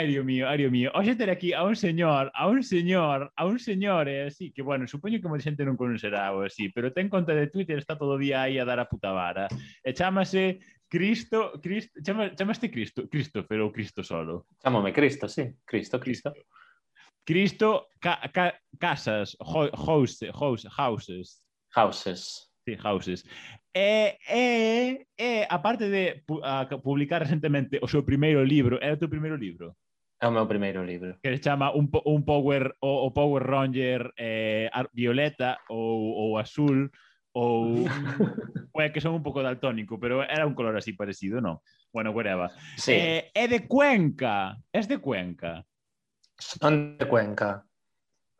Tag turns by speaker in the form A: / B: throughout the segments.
A: ai, Dios mío, ai, Dios mío. Oxe ter aquí a un señor, a un señor, a un señor, eh, e así, que, bueno, supoño que moita xente non conocerá ou así, pero ten conta de Twitter, está todo o día aí a dar a puta vara. Eh, e chamase Cristo, Cristo chama, chamaste Cristo, Christopher ou Cristo solo?
B: Chámame Cristo, sí, Cristo, Cristo.
A: Cristo, ca, ca, casas, ho, house, house, houses.
B: Houses.
A: Sí, houses. E, e, e a parte de pu, a, publicar recentemente o seu primeiro libro, é o teu primeiro libro?
B: É o meu primeiro libro.
A: Que chama un, un Power o, o Power Ranger eh, violeta ou, ou azul ou é que son un pouco daltónico, pero era un color así parecido, non? Bueno, whatever.
B: Sí.
A: Eh, é de Cuenca. Es de Cuenca.
B: Son de Cuenca.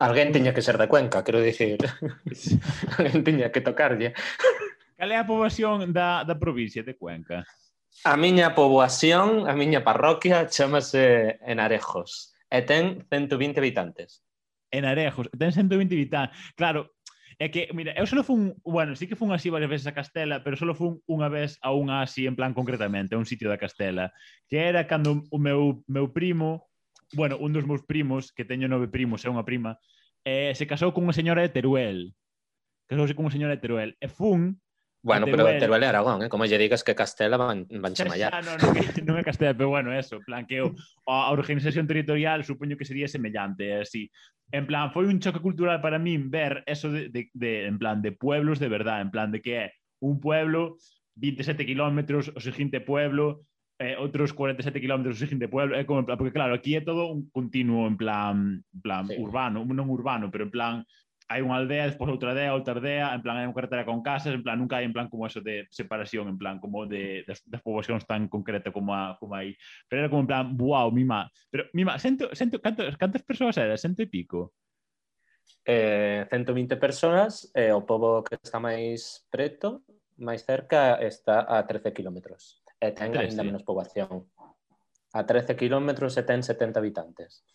B: Alguén teña que ser de Cuenca, quero dicir. Alguén teña que tocarlle.
A: Cal é a poboación da, da provincia de Cuenca?
B: A miña poboación, a miña parroquia, chamase Enarejos e ten 120 habitantes.
A: Enarejos, ten 120 habitantes. Claro, É que, mira, eu solo fun, bueno, sí que fun así varias veces a Castela, pero solo fun unha vez a unha así, en plan concretamente, a un sitio da Castela, que era cando o meu, meu primo, bueno, un dos meus primos, que teño nove primos e unha prima, eh, se casou con unha señora de Teruel. Casouse con unha señora de Teruel. E fun
B: Bueno, pero
A: Teruel.
B: E Aragón, eh? como lle digas que Castela van, van chamallar.
A: é- non é Castela, pero bueno, eso, plan que o, a organización territorial supoño que sería semellante, é así. En plan, foi un choque cultural para min ver eso de, de, de en plan de pueblos de verdad, en plan de que é un pueblo 27 kilómetros, o seguinte pueblo, eh, outros 47 kilómetros o seguinte pueblo, é como, porque claro, aquí é todo un continuo en plan, en plan
B: Sí.
A: urbano, non urbano, pero en plan hai unha aldea, despois outra aldea, outra aldea, en plan hai unha carretera con casas, en plan nunca hai en plan como eso de separación, en plan como de das, das poboacións tan concreta como a, como aí. Pero era como en plan, wow, mima, pero mima, sento, sento cantos, cantas persoas era? sento e pico?
B: Eh, 120 persoas, e eh, o pobo que está máis preto, máis cerca, está a 13 kilómetros. E eh,
A: ten
B: ainda menos poboación. A 13 kilómetros e ten 70 habitantes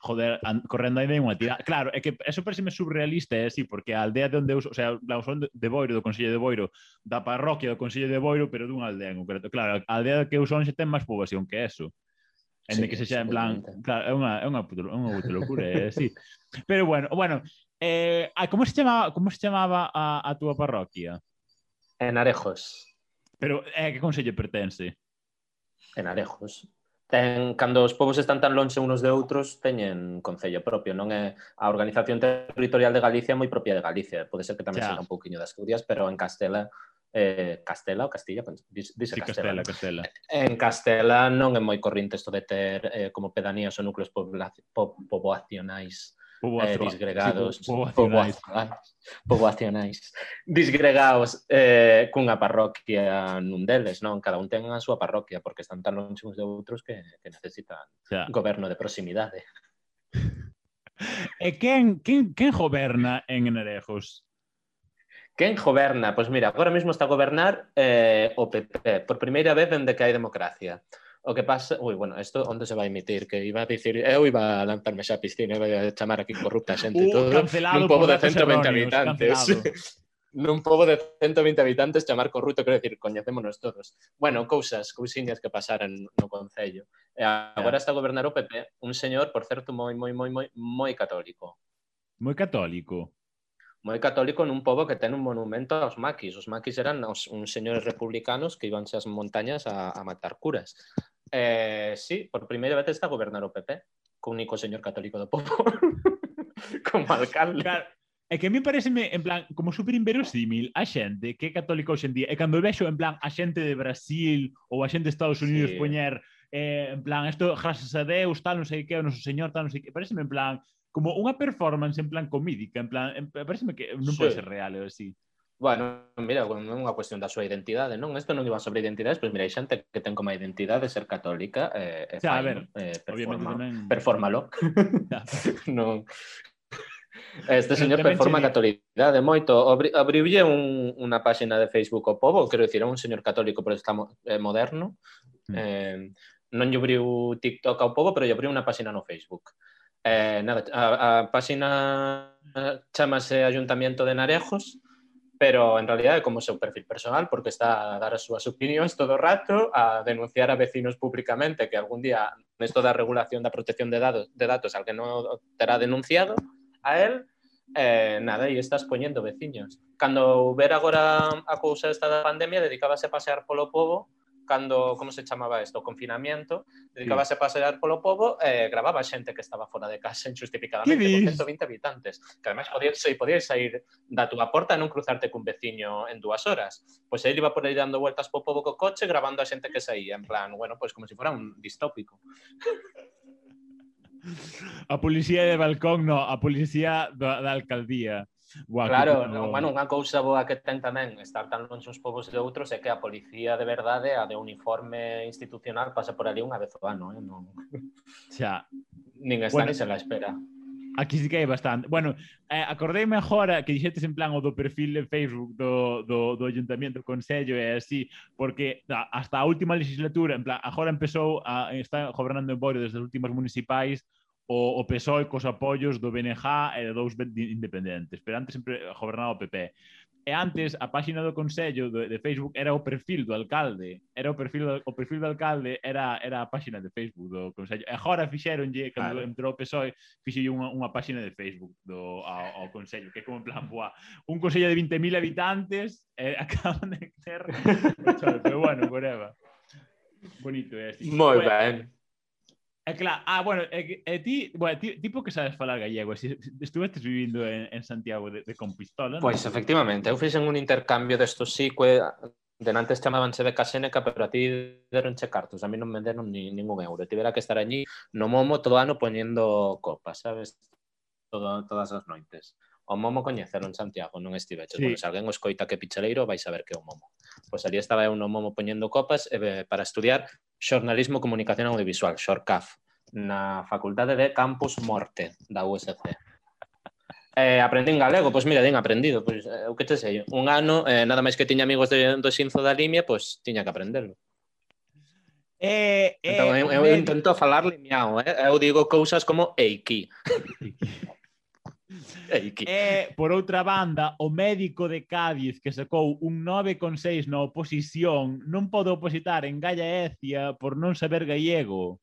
A: joder, correndo aí de unha tira. Claro, é que eso pareceme surrealista, é así, eh, porque a aldea de onde eu, o sea, la son de Boiro, do Consello de Boiro, da parroquia do Consello de Boiro, pero dunha aldea en concreto. Claro, a aldea que eu son xe ten máis poboación que eso. En
B: sí,
A: que se xa en plan, claro, é unha é unha puta, é unha puta locura, eh, é así. Pero bueno, bueno, eh, como se chamaba, como se chamaba a, a túa parroquia?
B: En Arejos.
A: Pero é eh, que consello pertence?
B: En Arejos ten, cando os povos están tan lonxe unos de outros, teñen concello propio, non é a organización territorial de Galicia é moi propia de Galicia, pode ser que tamén
A: yeah.
B: sexa un pouquiño das Asturias, pero en Castela eh, Castela ou Castilla, dice
A: sí,
B: Castela.
A: Castela, Castela.
B: En Castela non é moi corrente isto de ter eh, como pedanías ou núcleos po poboacionais eh, disgregados,
A: sí, poboacionais.
B: poboacionais, disgregados eh, cunha parroquia nun deles, non? Cada un ten a súa parroquia, porque están tan longe uns de outros que, que necesitan
A: yeah.
B: goberno de proximidade.
A: E quen, quen, quen goberna en Enerejos?
B: Quen goberna? Pois mira, agora mesmo está a gobernar eh, o PP, por primeira vez dende que hai democracia. O que pasa, ui, bueno, isto onde se vai emitir? Que iba a dicir, eu eh, iba a lanzarme xa a piscina, iba a chamar aquí corrupta xente
A: uh,
B: todo. Nun pobo de 120 habitantes. nun pobo de 120 habitantes chamar corrupto, quero dicir, coñecémonos todos. Bueno, cousas, cousiñas que pasaran no Concello. Eh, e agora está a gobernar o PP un señor, por certo, moi, moi, moi, moi, moi católico.
A: Moi católico?
B: moi católico nun pobo que ten un monumento aos maquis. Os maquis eran os, uns señores republicanos que ibanse ás montañas a, a matar curas. Eh, sí, por primeira vez está a gobernar o PP, co único señor católico do povo como alcalde.
A: Claro. É que a mí pareceme, en plan, como super inverosímil a xente que é católica hoxe en día. E cando vexo, en plan, a xente de Brasil ou a xente de Estados Unidos
B: sí.
A: poñer, eh, en plan, isto, gracias a Deus, tal, non sei que, o noso señor, tal, non sei que. Pareceme, en plan, como unha performance, en plan, comídica, en plan, en, pareceme que non
B: sí.
A: pode ser real, ou así.
B: Bueno, mira, non é unha cuestión da súa identidade, non? Isto non iba sobre identidades, pois mira, hai xente que ten como identidade ser católica e, eh, e
A: xa,
B: fai, a
A: ver,
B: eh, performa,
A: tamén...
B: performalo. non, Este señor performa
A: a
B: catolicidade moito. Abriulle un, unha páxina de Facebook ao povo, quero dicir, é un señor católico, pero está mo, eh, moderno.
A: Mm.
B: Eh, non lle abriu TikTok ao povo, pero lle abriu unha páxina no Facebook. Eh, nada, a, a páxina eh, chamase Ayuntamiento de Narejos, pero en realidad é como seu perfil personal, porque está a dar as súas opinións todo o rato, a denunciar a vecinos públicamente que algún día nesto da regulación da protección de datos, de datos alguén non terá denunciado a él, eh, nada, e estás poñendo veciños. Cando ver agora a cousa esta da pandemia, dedicábase a pasear polo pobo cando, como se chamaba isto, o confinamiento, dedicábase sí. a pasear polo povo e eh, gravaba xente que estaba fora de casa injustificadamente con 120 habitantes. Que además podías, se podías sair da túa porta e non cruzarte cun veciño en dúas horas. Pois ele iba por aí dando vueltas po povo co coche gravando a xente que saía, en plan, bueno, pois como se si fora un distópico.
A: A policía de balcón, no, a policía da, da alcaldía.
B: Buah, claro, como... non, unha cousa boa que ten tamén estar tan longe uns povos de outros é que a policía de verdade, a de uniforme institucional, pasa por ali unha vez o ano. Eh? Non...
A: Xa.
B: Nin está bueno, se la espera.
A: Aquí sí que hai bastante. Bueno, eh, acordeime agora que dixetes en plan o do perfil de Facebook do, do, do Ayuntamiento, do Consello e así, porque hasta a última legislatura, en plan, agora empezou a, está gobernando en Boiro desde as últimas municipais, o, o PSOE cos apoios do BNG e de dous independentes, pero antes sempre gobernaba o PP. E antes a páxina do Consello de, de Facebook era o perfil do alcalde, era o perfil do, o perfil do alcalde era, era a páxina de Facebook do Consello. E agora fixeronlle, cando claro. entrou o PSOE, fixelle unha, unha páxina de Facebook do, ao, ao Consello, que é como en plan, boa, un Consello de 20.000 habitantes eh, acaban de ter... pero bueno, whatever. Bonito eh, é.
B: Moi ben.
A: Eh, é claro, ah, bueno, eh, e, é eh, ti, bueno, ti, tipo que sabes falar gallego, si estuvestes vivindo en, en Santiago de, de Compistola,
B: Pois, pues, efectivamente, eu fixen un intercambio destos sí, que denantes chamábanse de Seneca, pero a ti deronche cartos, a mí non me deron ni, ningún euro, tivera que estar allí no momo todo ano poñendo copas, sabes? Todo, todas as noites o Momo coñecelo en Santiago, non estiveches. Sí. Bueno, se alguén o escoita que pichaleiro, vai saber que é o Momo. Pois ali estaba eu no Momo poñendo copas eh, para estudiar xornalismo, comunicación audiovisual, xorcaf, na Facultade de Campus Morte da USC. Eh, aprendín galego, pois mira, din aprendido, pois eh, o que te sei, un ano, eh, nada máis que tiña amigos de, do Xinzo da Limia, pois tiña que aprenderlo.
A: Eh,
B: eh, eu, eu intento falar limiao, eh? eu digo cousas como eiki.
A: E, eh, por outra banda, o médico de Cádiz que sacou un 9,6 na oposición non pode opositar en Gallaecia por non saber gallego.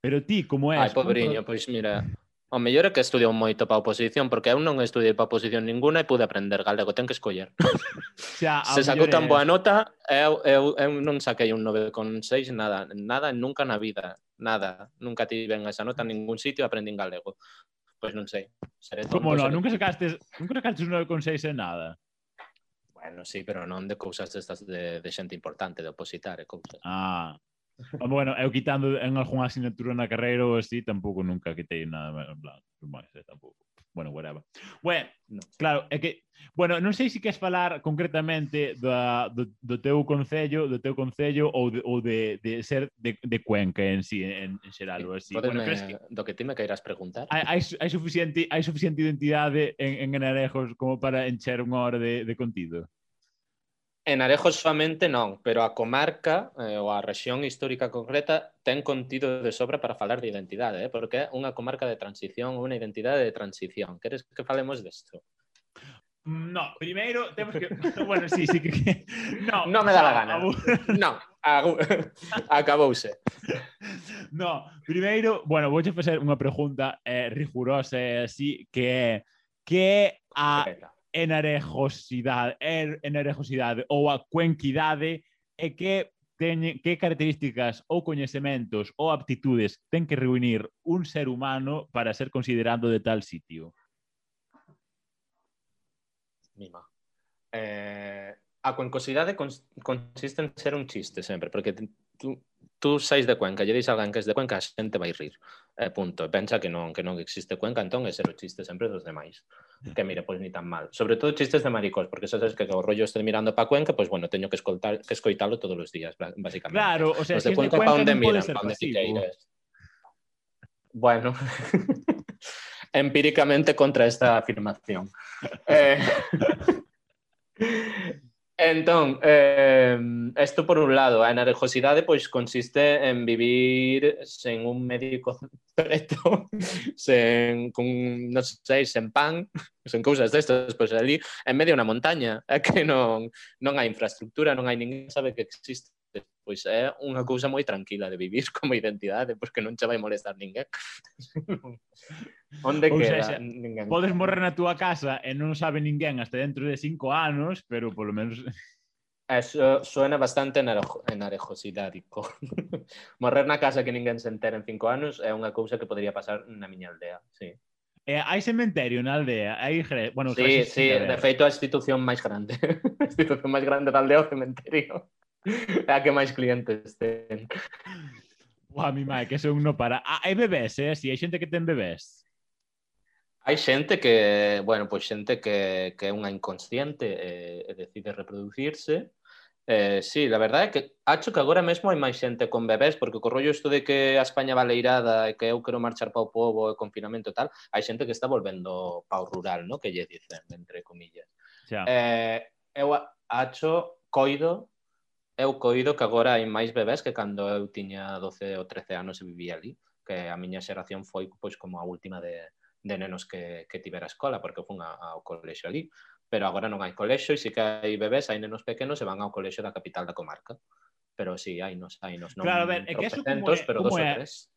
A: Pero ti, como és?
B: Ai, pobriño, pois mira... O mellor é que estudiou moito para a oposición, porque eu non estudei para a oposición ninguna e pude aprender galego, ten que escoller. Xa, Se sacou tan boa nota, eu, eu, eu non saquei un 9,6, nada, nada, nunca na vida, nada. Nunca tiven esa nota en ningún sitio e aprendín galego. Pois non sei.
A: Seré tonto, Como non? Seré... Nunca sacastes, nunca sacastes un 9,6 en nada.
B: Bueno, sí, pero non de cousas destas de, de xente importante, de opositar eh, e cousas.
A: Ah. ah, bueno, eu quitando en algunha asignatura na carreira ou así, tampouco nunca quitei nada en plan, máis, eh, tampouco bueno, whatever. Bueno, no. claro, é que bueno, non sei se queres falar concretamente da, do, do teu concello, do teu concello ou de, ou de, de ser de, de Cuenca en sí, en, en xeral ou así.
B: Podeme, bueno, crees que... do que ti me queiras preguntar.
A: Hai, hai, hai suficiente hai suficiente identidade en, en Arejos como para encher unha hora de, de contido.
B: En Arejos soamente non, pero a comarca eh, ou a rexión histórica concreta ten contido de sobra para falar de identidade, eh? porque é unha comarca de transición, unha identidade de transición. Queres que falemos desto?
A: No, primeiro temos que... Bueno, sí, sí que...
B: No, non me dá a gana. non, acabouse.
A: No, primeiro, bueno, vouche facer unha pregunta eh, rigurosa e así, que é que é a enarejosidade, er, enarejosidade ou a cuenquidade é que teñe, que características ou coñecementos ou aptitudes ten que reunir un ser humano para ser considerado de tal sitio?
B: Mima. Eh, a cuencosidade consiste en ser un chiste sempre, porque tú tú sais de Cuenca, lle dis alguén que es de Cuenca, a xente vai rir. Eh, punto. Pensa que non, que non existe Cuenca, entón é ser o chiste sempre dos demais. Mm. Que mire, pois ni tan mal. Sobre todo chistes de maricos, porque xa sabes que o rollo este mirando para Cuenca, pois bueno, teño que escoltar que escoitalo todos os días, basicamente.
A: Claro, o sea,
B: os de
A: si Cuenca, de
B: Cuenca pa onde miran, pa onde Siqueiras. Bueno, empíricamente contra esta afirmación. eh, Entón, eh, esto por un lado, a energosidade pois consiste en vivir sen un médico preto, sen, con, non sei, sen pan, sen cousas destas, pois ali, en medio unha montaña, é que non, non hai infraestructura, non hai ninguén sabe que existe pois é unha cousa moi tranquila de vivir como identidade, porque non che vai molestar ninguén. Onde
A: Ou
B: queda?
A: Seja,
B: ninguén.
A: Podes morrer na túa casa e non sabe ninguén hasta dentro de cinco anos, pero polo menos...
B: Eh, Eso suena bastante enarejosidadico. morrer na casa que ninguén se entera en cinco anos é unha cousa que podría pasar na miña aldea, sí.
A: Eh, hai cementerio na aldea, hai igre... bueno,
B: sí, sí, de feito a institución máis grande. a institución máis grande da aldea o cementerio. É a que máis clientes ten.
A: Buah, mi mai, que son no para. Ah, hai bebés, eh? Si hai xente que ten bebés.
B: Hai xente que, bueno, pois xente que, que é unha inconsciente e, e decide reproducirse. Eh, sí, la verdade é que acho que agora mesmo hai máis xente con bebés, porque co rollo isto de que a España va leirada e que eu quero marchar pa o povo e confinamento e tal, hai xente que está volvendo pa o rural, no? que lle dicen, entre comillas.
A: Xa.
B: Eh, eu acho, coido, eu coido que agora hai máis bebés que cando eu tiña 12 ou 13 anos e vivía ali, que a miña xeración foi pois como a última de, de nenos que, que tivera escola, porque fun a, ao colexo ali, pero agora non hai colexo e si que hai bebés, hai nenos pequenos e van ao colexo da capital da comarca. Pero si, sí, hai nos, hai nos, non
A: claro, a ver, é que eso como é,
B: pero dos como
A: é,
B: tres.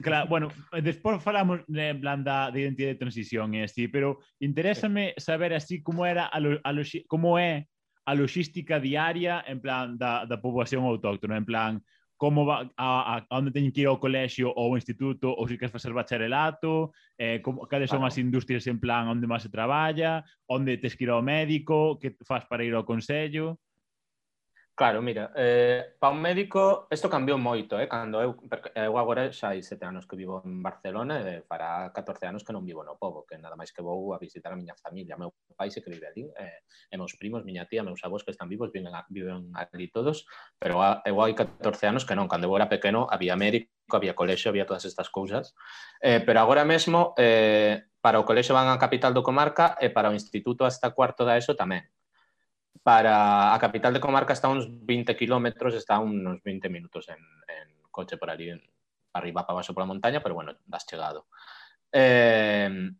A: Claro, bueno, despois falamos de, en plan da de identidade de transición e así, pero interésame saber así como era a, lo, a lo, como é a logística diaria en plan da, da poboación autóctona, en plan como va, a, a, a onde teñen que ir ao colexio ou ao instituto, ou se queres facer bacharelato, eh, como, cales son
B: claro.
A: as industrias en plan onde máis se traballa, onde tes que ir ao médico, que faz para ir ao consello.
B: Claro, mira, eh, para un médico isto cambiou moito, eh, cando eu, eu agora xa hai sete anos que vivo en Barcelona e para 14 anos que non vivo no povo, que nada máis que vou a visitar a miña familia, meu pai se que vive ali, eh, e meus primos, miña tía, meus avós que están vivos, viven, viven ali todos, pero a, eu hai 14 anos que non, cando eu era pequeno había médico, había colexo, había todas estas cousas, eh, pero agora mesmo eh, para o colexo van a capital do comarca e para o instituto hasta cuarto da ESO tamén, para a capital de comarca está a uns 20 kilómetros, está a unos 20 minutos en, en coche por ali, arriba para baixo pola montaña, pero bueno, das chegado. Eh,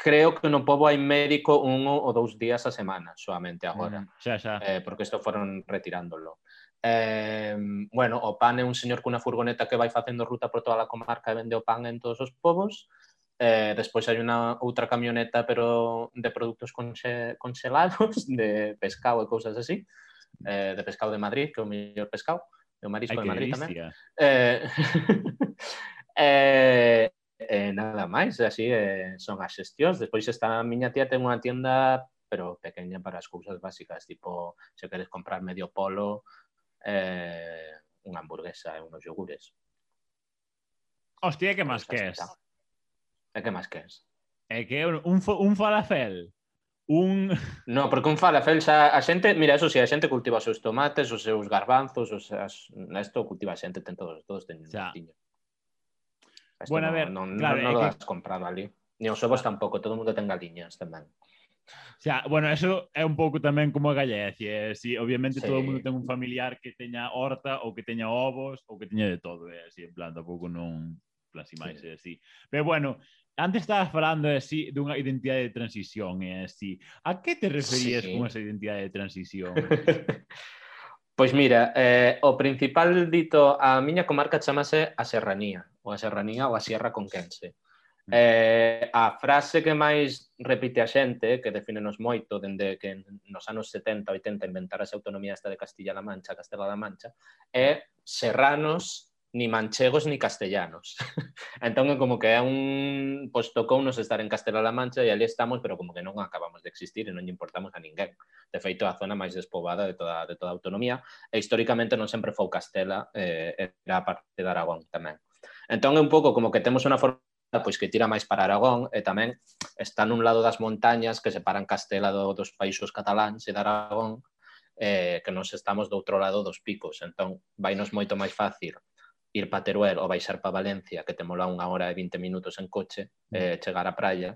B: creo que no pobo hai médico un ou dous días a semana solamente agora.
A: Mm, xa, xa.
B: Eh, porque isto foron retirándolo. Eh, bueno, o pan é un señor cunha furgoneta que vai facendo ruta por toda a comarca e vende o pan en todos os povos. Eh, despois hai unha outra camioneta pero de produtos conxe, conxelados, de pescado e cousas así, eh, de pescado de Madrid, que é o mellor pescado, e o marisco
A: Ay,
B: de Madrid
A: delicia. tamén.
B: Eh, eh, eh, nada máis, así eh, son as xestións. Despois está a miña tía ten unha tienda pero pequeña para as cousas básicas, tipo, se queres comprar medio polo, eh, unha hamburguesa e unos yogures.
A: Hostia, que máis que es?
B: E que máis queres?
A: É que un, un falafel un...
B: No, porque un falafel xa a xente, mira, eso si sí, a xente cultiva os seus tomates, os seus garbanzos, os as, isto cultiva a xente, ten todos, todos ten
A: xa.
B: tiño. Isto
A: bueno, no,
B: a
A: ver,
B: non,
A: claro,
B: non, non
A: é que...
B: comprado ali. Ni os ovos tampouco, todo o mundo ten galiñas tamén.
A: Xa, bueno, eso é un pouco tamén como a Gallecia, eh, si obviamente
B: sí.
A: todo o mundo ten un familiar que teña horta ou que teña ovos ou que teña de todo, é así en plan tampouco non plan, máis, é sí. así. Pero bueno, antes estabas falando eh, así dunha identidade de transición eh, é así. A que te referías
B: sí.
A: con esa identidade de transición?
B: Pois mira, eh, o principal dito a miña comarca chamase a Serranía, ou a Serranía ou a Sierra Conquense.
A: Mm.
B: Eh, a frase que máis repite a xente, eh, que definenos moito dende que nos anos 70, 80 inventarase a autonomía esta de Castilla-La Mancha, Castela-La Mancha, é serranos ni manchegos ni castellanos. entón é como que é un pois tocounos estar en Castela la Mancha e ali estamos, pero como que non acabamos de existir e non lle importamos a ninguén. De feito, a zona máis despoboada de toda de toda a autonomía e históricamente non sempre foi Castela, eh, era a parte de Aragón tamén. Entón é un pouco como que temos unha forma pois que tira máis para Aragón e tamén está nun lado das montañas que separan Castela do, dos países cataláns e de Aragón eh, que nos estamos do outro lado dos picos, entón vainos moito máis fácil ir para Teruel ou baixar para Valencia, que te mola unha hora e 20 minutos en coche, mm. eh, chegar á praia,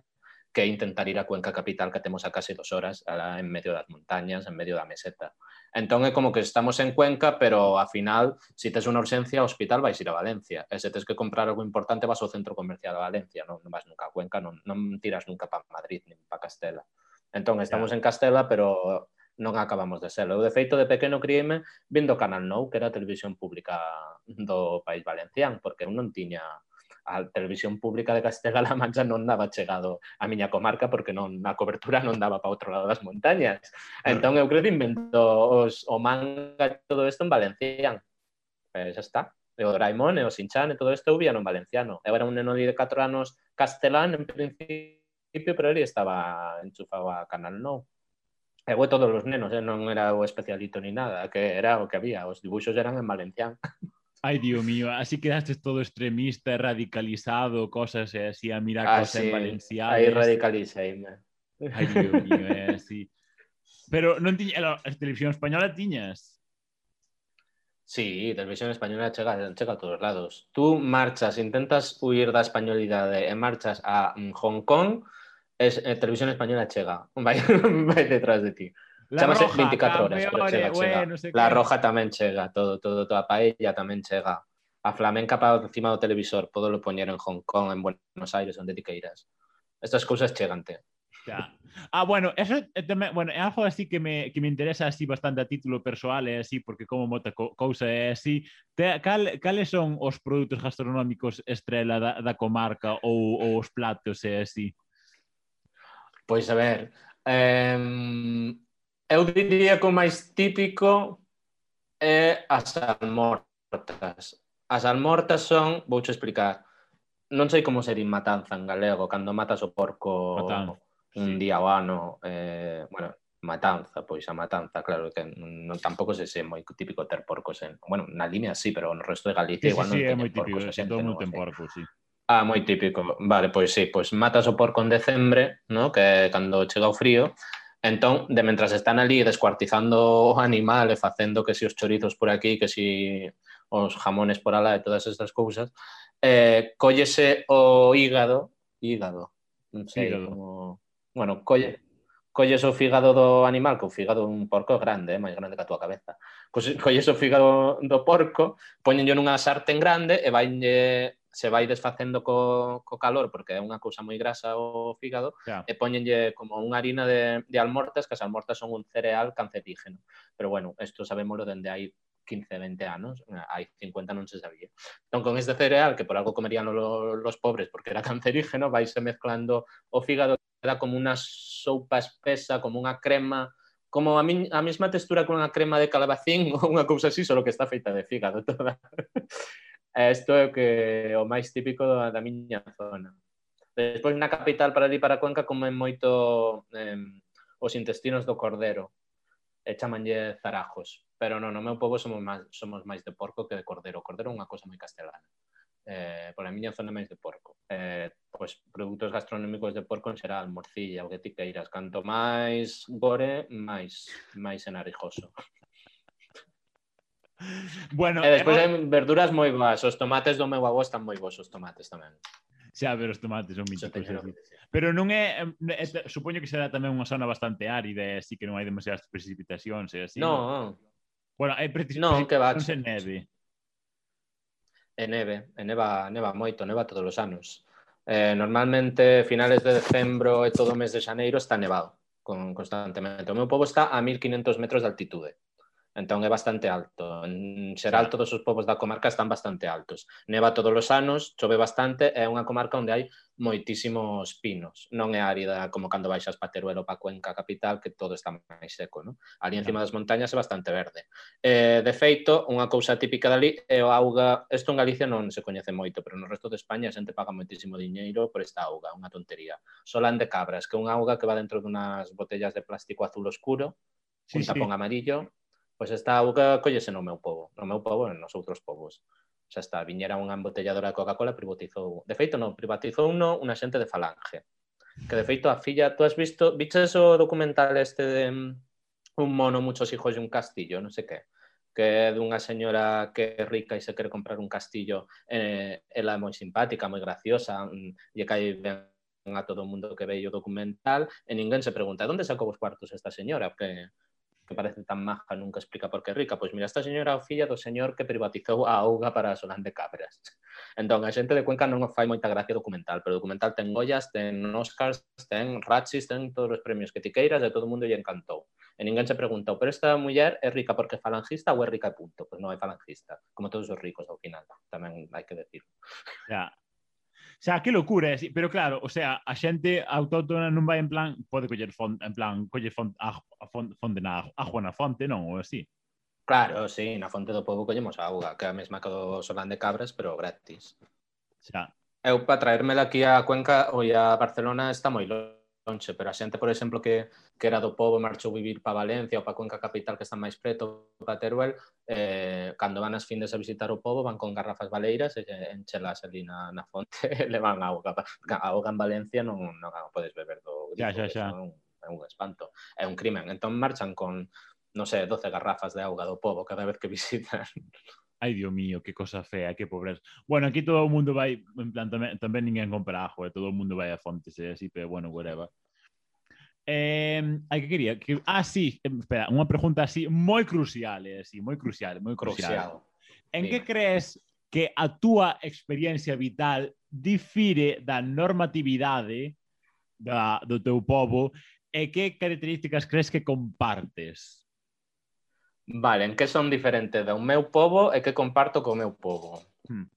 B: que intentar ir a Cuenca Capital que temos a case dos horas alá en medio das montañas, en medio da meseta. Entón é como que estamos en Cuenca, pero a final, se si tes unha urxencia ao hospital, vais ir a Valencia. E se tes que comprar algo importante, vas ao centro comercial a Valencia, non, non vas nunca a Cuenca, non, non tiras nunca para Madrid, nin para Castela. Entón, estamos yeah. en Castela, pero non acabamos de ser. Eu, de feito, de pequeno criime vindo Canal Nou, que era a televisión pública do País Valencián, porque eu non tiña a televisión pública de Castela-La Mancha non daba chegado a miña comarca porque non a cobertura non daba para outro lado das montañas. Entón eu creo que invento os, o manga todo isto en valencián. Eh, xa está. E o Doraemon e o Sinchan e todo isto eu vía non valenciano. Eu era un neno de 4 anos castelán en principio, pero ele estaba enchufado a Canal Nou. E eu todos os nenos, eh? non era o especialito ni nada, que era o que había, os dibuxos eran en valencián.
A: Ai, Dios mío, así quedaste todo extremista, radicalizado, cosas eh, así, a mirar ah, cosas
B: sí.
A: en valenciano.
B: Aí radicalizeime.
A: Ai, Dios mío, eh, así. Pero non tiña, a televisión española tiñas?
B: Sí, televisión española chega, chega a todos lados. Tú marchas, intentas huir da españolidade e eh, marchas a mm, Hong Kong, es, eh, Televisión Española chega, vai, vai detrás de ti.
A: La
B: Chamase
A: roja,
B: 24 horas, pero chega,
A: bueno,
B: chega.
A: No sé
B: la
A: qué.
B: roja tamén chega, todo, todo, toda paella tamén chega. A flamenca para encima do televisor, podo lo poñer en Hong Kong, en Buenos Aires, onde ti queiras. Estas cousas chegante.
A: Ya. Ah, bueno, eso eh, tamén, bueno, é algo así que me, que me interesa así bastante a título persoal e eh, así, porque como mota co cousa é así. Te, cal, cales son os produtos gastronómicos estrela da, da comarca ou, ou os platos e así?
B: Pois a ver, eh, eu diría que o máis típico é as almortas. As almortas son, vou explicar, non sei como ser in matanza en galego, cando matas o porco
A: matanza,
B: un
A: sí.
B: día ao ano, eh, bueno, matanza, pois a matanza, claro, que non, tampouco se sei moi típico ter porcos en, bueno, na línea sí, pero no resto de Galicia
A: sí,
B: igual sí, non
A: sí,
B: teñen é
A: moi típico,
B: porcos.
A: Típico,
B: xente, non
A: ten
B: porcos.
A: Porco, sí.
B: Ah, moi típico. Vale, pois sí, pois matas o porco en decembre, no? que cando chega o frío, entón, de mentras están ali descuartizando o animal e facendo que si os chorizos por aquí, que si os jamones por alá e todas estas cousas, eh, collese o hígado, hígado, non sei
A: hígado.
B: como... Bueno, colle, colles o fígado do animal, que o fígado dun porco é grande, é eh? máis grande que a tua cabeza. Colles o fígado do porco, poñenlle nunha sartén grande e vainlle se vai desfacendo co, co calor porque é unha cousa moi grasa o fígado
A: yeah.
B: e poñenlle como unha harina de, de almortas que as almortas son un cereal cancerígeno pero bueno, isto sabémolo dende hai 15, 20 anos, eh, hai 50 non se sabía. Entón, con este cereal, que por algo comerían los, los pobres porque era cancerígeno, vaise mezclando o fígado, queda como unha soupa espesa, como unha crema, como a, mi, a mesma textura con unha crema de calabacín ou unha cousa así, só que está feita de fígado toda. E isto é o que o máis típico da, da miña zona. Despois na capital para ali para Cuenca comen moito eh, os intestinos do cordero. E chamanlle zarajos. Pero non, no meu povo somos máis, somos máis de porco que de cordero. O cordero é unha cosa moi castelana. Eh, pola miña zona máis de porco. Eh, pois produtos gastronómicos de porco en xeral, morcilla, o que ti queiras. Canto máis gore, máis máis enarijoso.
A: Bueno,
B: e despois
A: hemos...
B: hai verduras moi boas, os tomates do meu avó están moi bons os tomates tamén.
A: Xa, pero os tomates son míticos. Así. Pero non é, é, supoño que será tamén unha zona bastante árida, así que non hai demasiadas precipitacións e así.
B: No.
A: Bueno, hai precipitacións
B: no, que va,
A: en neve.
B: E neve, e neva, neva moito, neva todos os anos. Eh, normalmente finales de decembro e todo o mes de xaneiro está nevado con, constantemente. O meu povo está a 1500 metros de altitude. Entón é bastante alto. En xeral todos os povos da comarca están bastante altos. Neva todos os anos, chove bastante, é unha comarca onde hai moitísimos pinos. Non é árida como cando baixas pa Teruel ou pa Cuenca capital, que todo está máis seco, non? Ali encima das montañas é bastante verde. Eh, de feito, unha cousa típica dali é o auga... Isto en Galicia non se coñece moito, pero no resto de España a xente paga moitísimo diñeiro por esta auga, unha tontería. Solán de cabras, que é unha auga que va dentro dunhas botellas de plástico azul oscuro,
A: sí,
B: un tapón sí. amarillo, pois esta auga collese no meu povo, no meu povo e nos outros povos. Xa está, viñera unha embotelladora de Coca-Cola privatizou. De feito, non, privatizou uno unha xente de Falange. Que de feito a filla, tú has visto, viches o documental este de mm, un mono, muchos hijos e un castillo, non sei que que é dunha señora que é rica e se quere comprar un castillo eh, ela é moi simpática, moi graciosa mm, lle cae ben a todo o mundo que veio o documental e ninguén se pregunta, onde sacou os cuartos esta señora? Que, que parece tan maja, nunca explica por que rica. Pois mira, esta señora é filla do señor que privatizou a auga para Solán de Cabras. Entón, a xente de Cuenca non fai moita gracia documental, pero documental ten Goyas, ten Oscars, ten Ratchis, ten todos os premios que ti queiras, e todo o mundo lle encantou. E ninguén se preguntou, pero esta muller é rica porque é falangista ou é rica e punto? Pois non é falangista, como todos os ricos ao final, tamén hai que decirlo.
A: Ya, sea, que locura, eh, é pero claro, o sea, a xente autóctona non vai en plan, pode coller font, en plan, coller font, a, a font, fonte na, a Juana Fonte, non, ou así.
B: Claro, sí, na fonte do povo collemos auga, que é a mesma que do Solán de Cabras, pero gratis.
A: Xa.
B: Eu, para traérmela aquí a Cuenca ou a Barcelona, está moi longe lonxe, pero a xente, por exemplo, que, que era do povo marchou vivir para Valencia ou para Cuenca Capital, que está máis preto, para Teruel, eh, cando van as findes a visitar o povo, van con garrafas baleiras e enchelas ali na, na fonte, levan auga. Auga en Valencia non, non podes beber do
A: grifo, xa, xa, xa.
B: Non, é un espanto, é un crimen. Entón marchan con, non sei, 12 garrafas de auga do povo cada vez que visitan
A: ai, Dios mío, que cosa fea, que pobreza. Bueno, aquí todo o mundo vai, en plan, tamén, tamén ninguén compra ajo, eh? todo o mundo vai a fontes e eh? así, pero bueno, whatever. Eh, hai que quería que ah, sí, espera, unha pregunta así moi crucial, eh, así, moi crucial, moi crucial.
B: crucial.
A: En
B: sí.
A: que crees que a túa experiencia vital difire da normatividade da, do teu povo e que características crees que compartes?
B: Vale, en que son diferente do meu povo e que comparto co meu povo?
A: Hmm.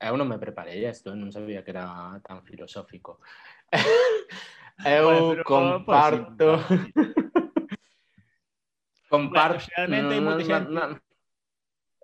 B: Eu non me preparei isto, non sabía que era tan filosófico. Eu
A: bueno,
B: comparto...
A: Pues,
B: comparto...
A: Bueno, realmente hai moita xente...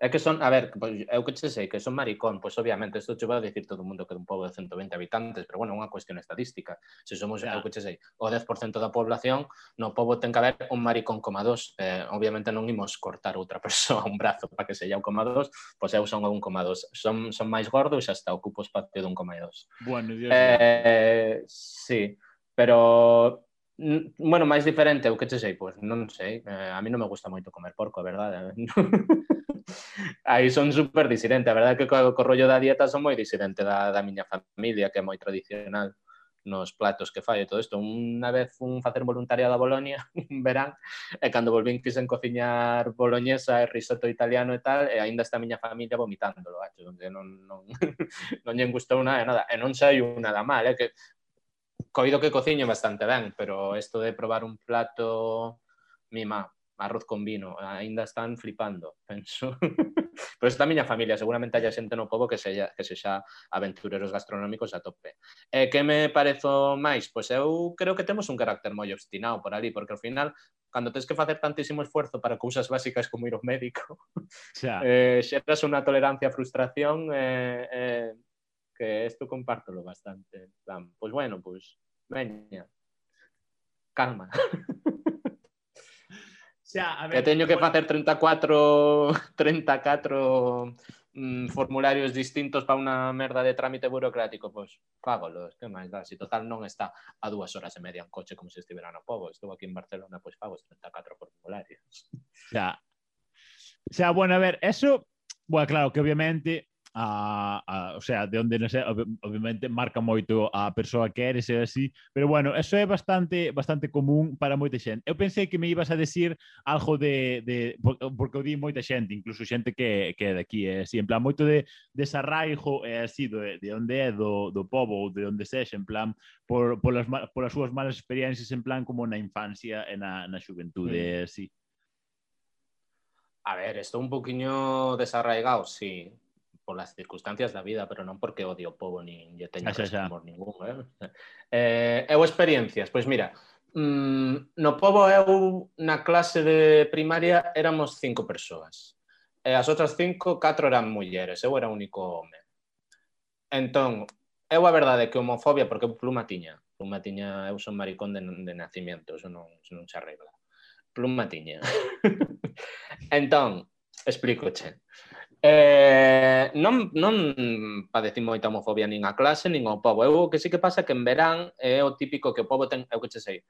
B: É que son, a ver, pois, eu que che sei que son maricón, pois obviamente isto che vai a dicir todo o mundo que é un pobo de 120 habitantes, pero bueno, é unha cuestión estadística. Se somos,
A: claro.
B: eu que che sei, o 10% da población, no pobo ten que haber un maricón coma dos. Eh, obviamente non imos cortar outra persoa un brazo para que sella un coma dos, pois eu son un coma dos. Son, son máis gordo e xa está, ocupo espacio dun coma dos.
A: Bueno, Dios
B: eh, Dios. sí, pero bueno, máis diferente, o que che sei, pois non sei, eh, a mí non me gusta moito comer porco, a verdade. aí son super disidente, a verdade é que co, co rollo da dieta son moi disidente da, da miña familia, que é moi tradicional nos platos que fai e todo isto. Unha vez fun facer voluntariado a Bolonia en verán e cando volvín quisen cociñar boloñesa e risotto italiano e tal e aínda está a miña familia vomitándolo, acho, onde non, non, non lle gustou nada e nada. E non saiu nada mal, é que coido que cociño bastante ben, pero isto de probar un plato mima arroz con vino, aínda están flipando, penso. pero esta miña familia, seguramente haya xente no pobo que sexa, que sexa aventureros gastronómicos a tope. E que me parezo máis? Pois eu creo que temos un carácter moi obstinado por ali, porque ao final, cando tens que facer tantísimo esforzo para cousas básicas como ir ao médico,
A: Xa.
B: eh, xeras unha tolerancia a frustración eh, eh, que isto compártolo bastante. Plan, pois bueno, pois veña, calma.
A: sea, a ver,
B: que teño que facer 34 34 mm, formularios distintos para unha merda de trámite burocrático, pois fágolo, que máis dá, si total non está a dúas horas e media en coche como se estivera no povo, estuvo aquí en Barcelona, pois fago 34 formularios.
A: Xa. Xa, bueno, a ver, eso, bueno, claro, que obviamente a, a, o sea, de onde sei, obviamente marca moito a persoa que eres e así, pero bueno, eso é bastante bastante común para moita xente. Eu pensei que me ibas a decir algo de, de porque o di moita xente, incluso xente que, que é aquí, é así, en plan, moito de desarraigo é así, de, de onde é do, do povo ou de onde sexe, en plan, por, por, las, por as súas malas experiencias, en plan, como na infancia e na, na xuventude,
B: mm.
A: así.
B: A ver, estou un poquinho desarraigado, sí, por as circunstancias da vida, pero non porque odio o povo nin lle teño amor ningún. ¿eh? eh? Eh, eu experiencias, pois mira, mm, no povo eu na clase de primaria éramos cinco persoas. E as outras cinco, catro eran mulleres, eu era o único home. Entón, eu a verdade que homofobia, porque eu pluma tiña, pluma tiña, eu son maricón de, de nacimiento, eso non, eso non se arregla. Pluma tiña. entón, explico, che. Eh, non, non padecín moita homofobia nin a clase, nin ao povo. Eu o que sí que pasa é que en verán é o típico que o povo ten, eu que che sei,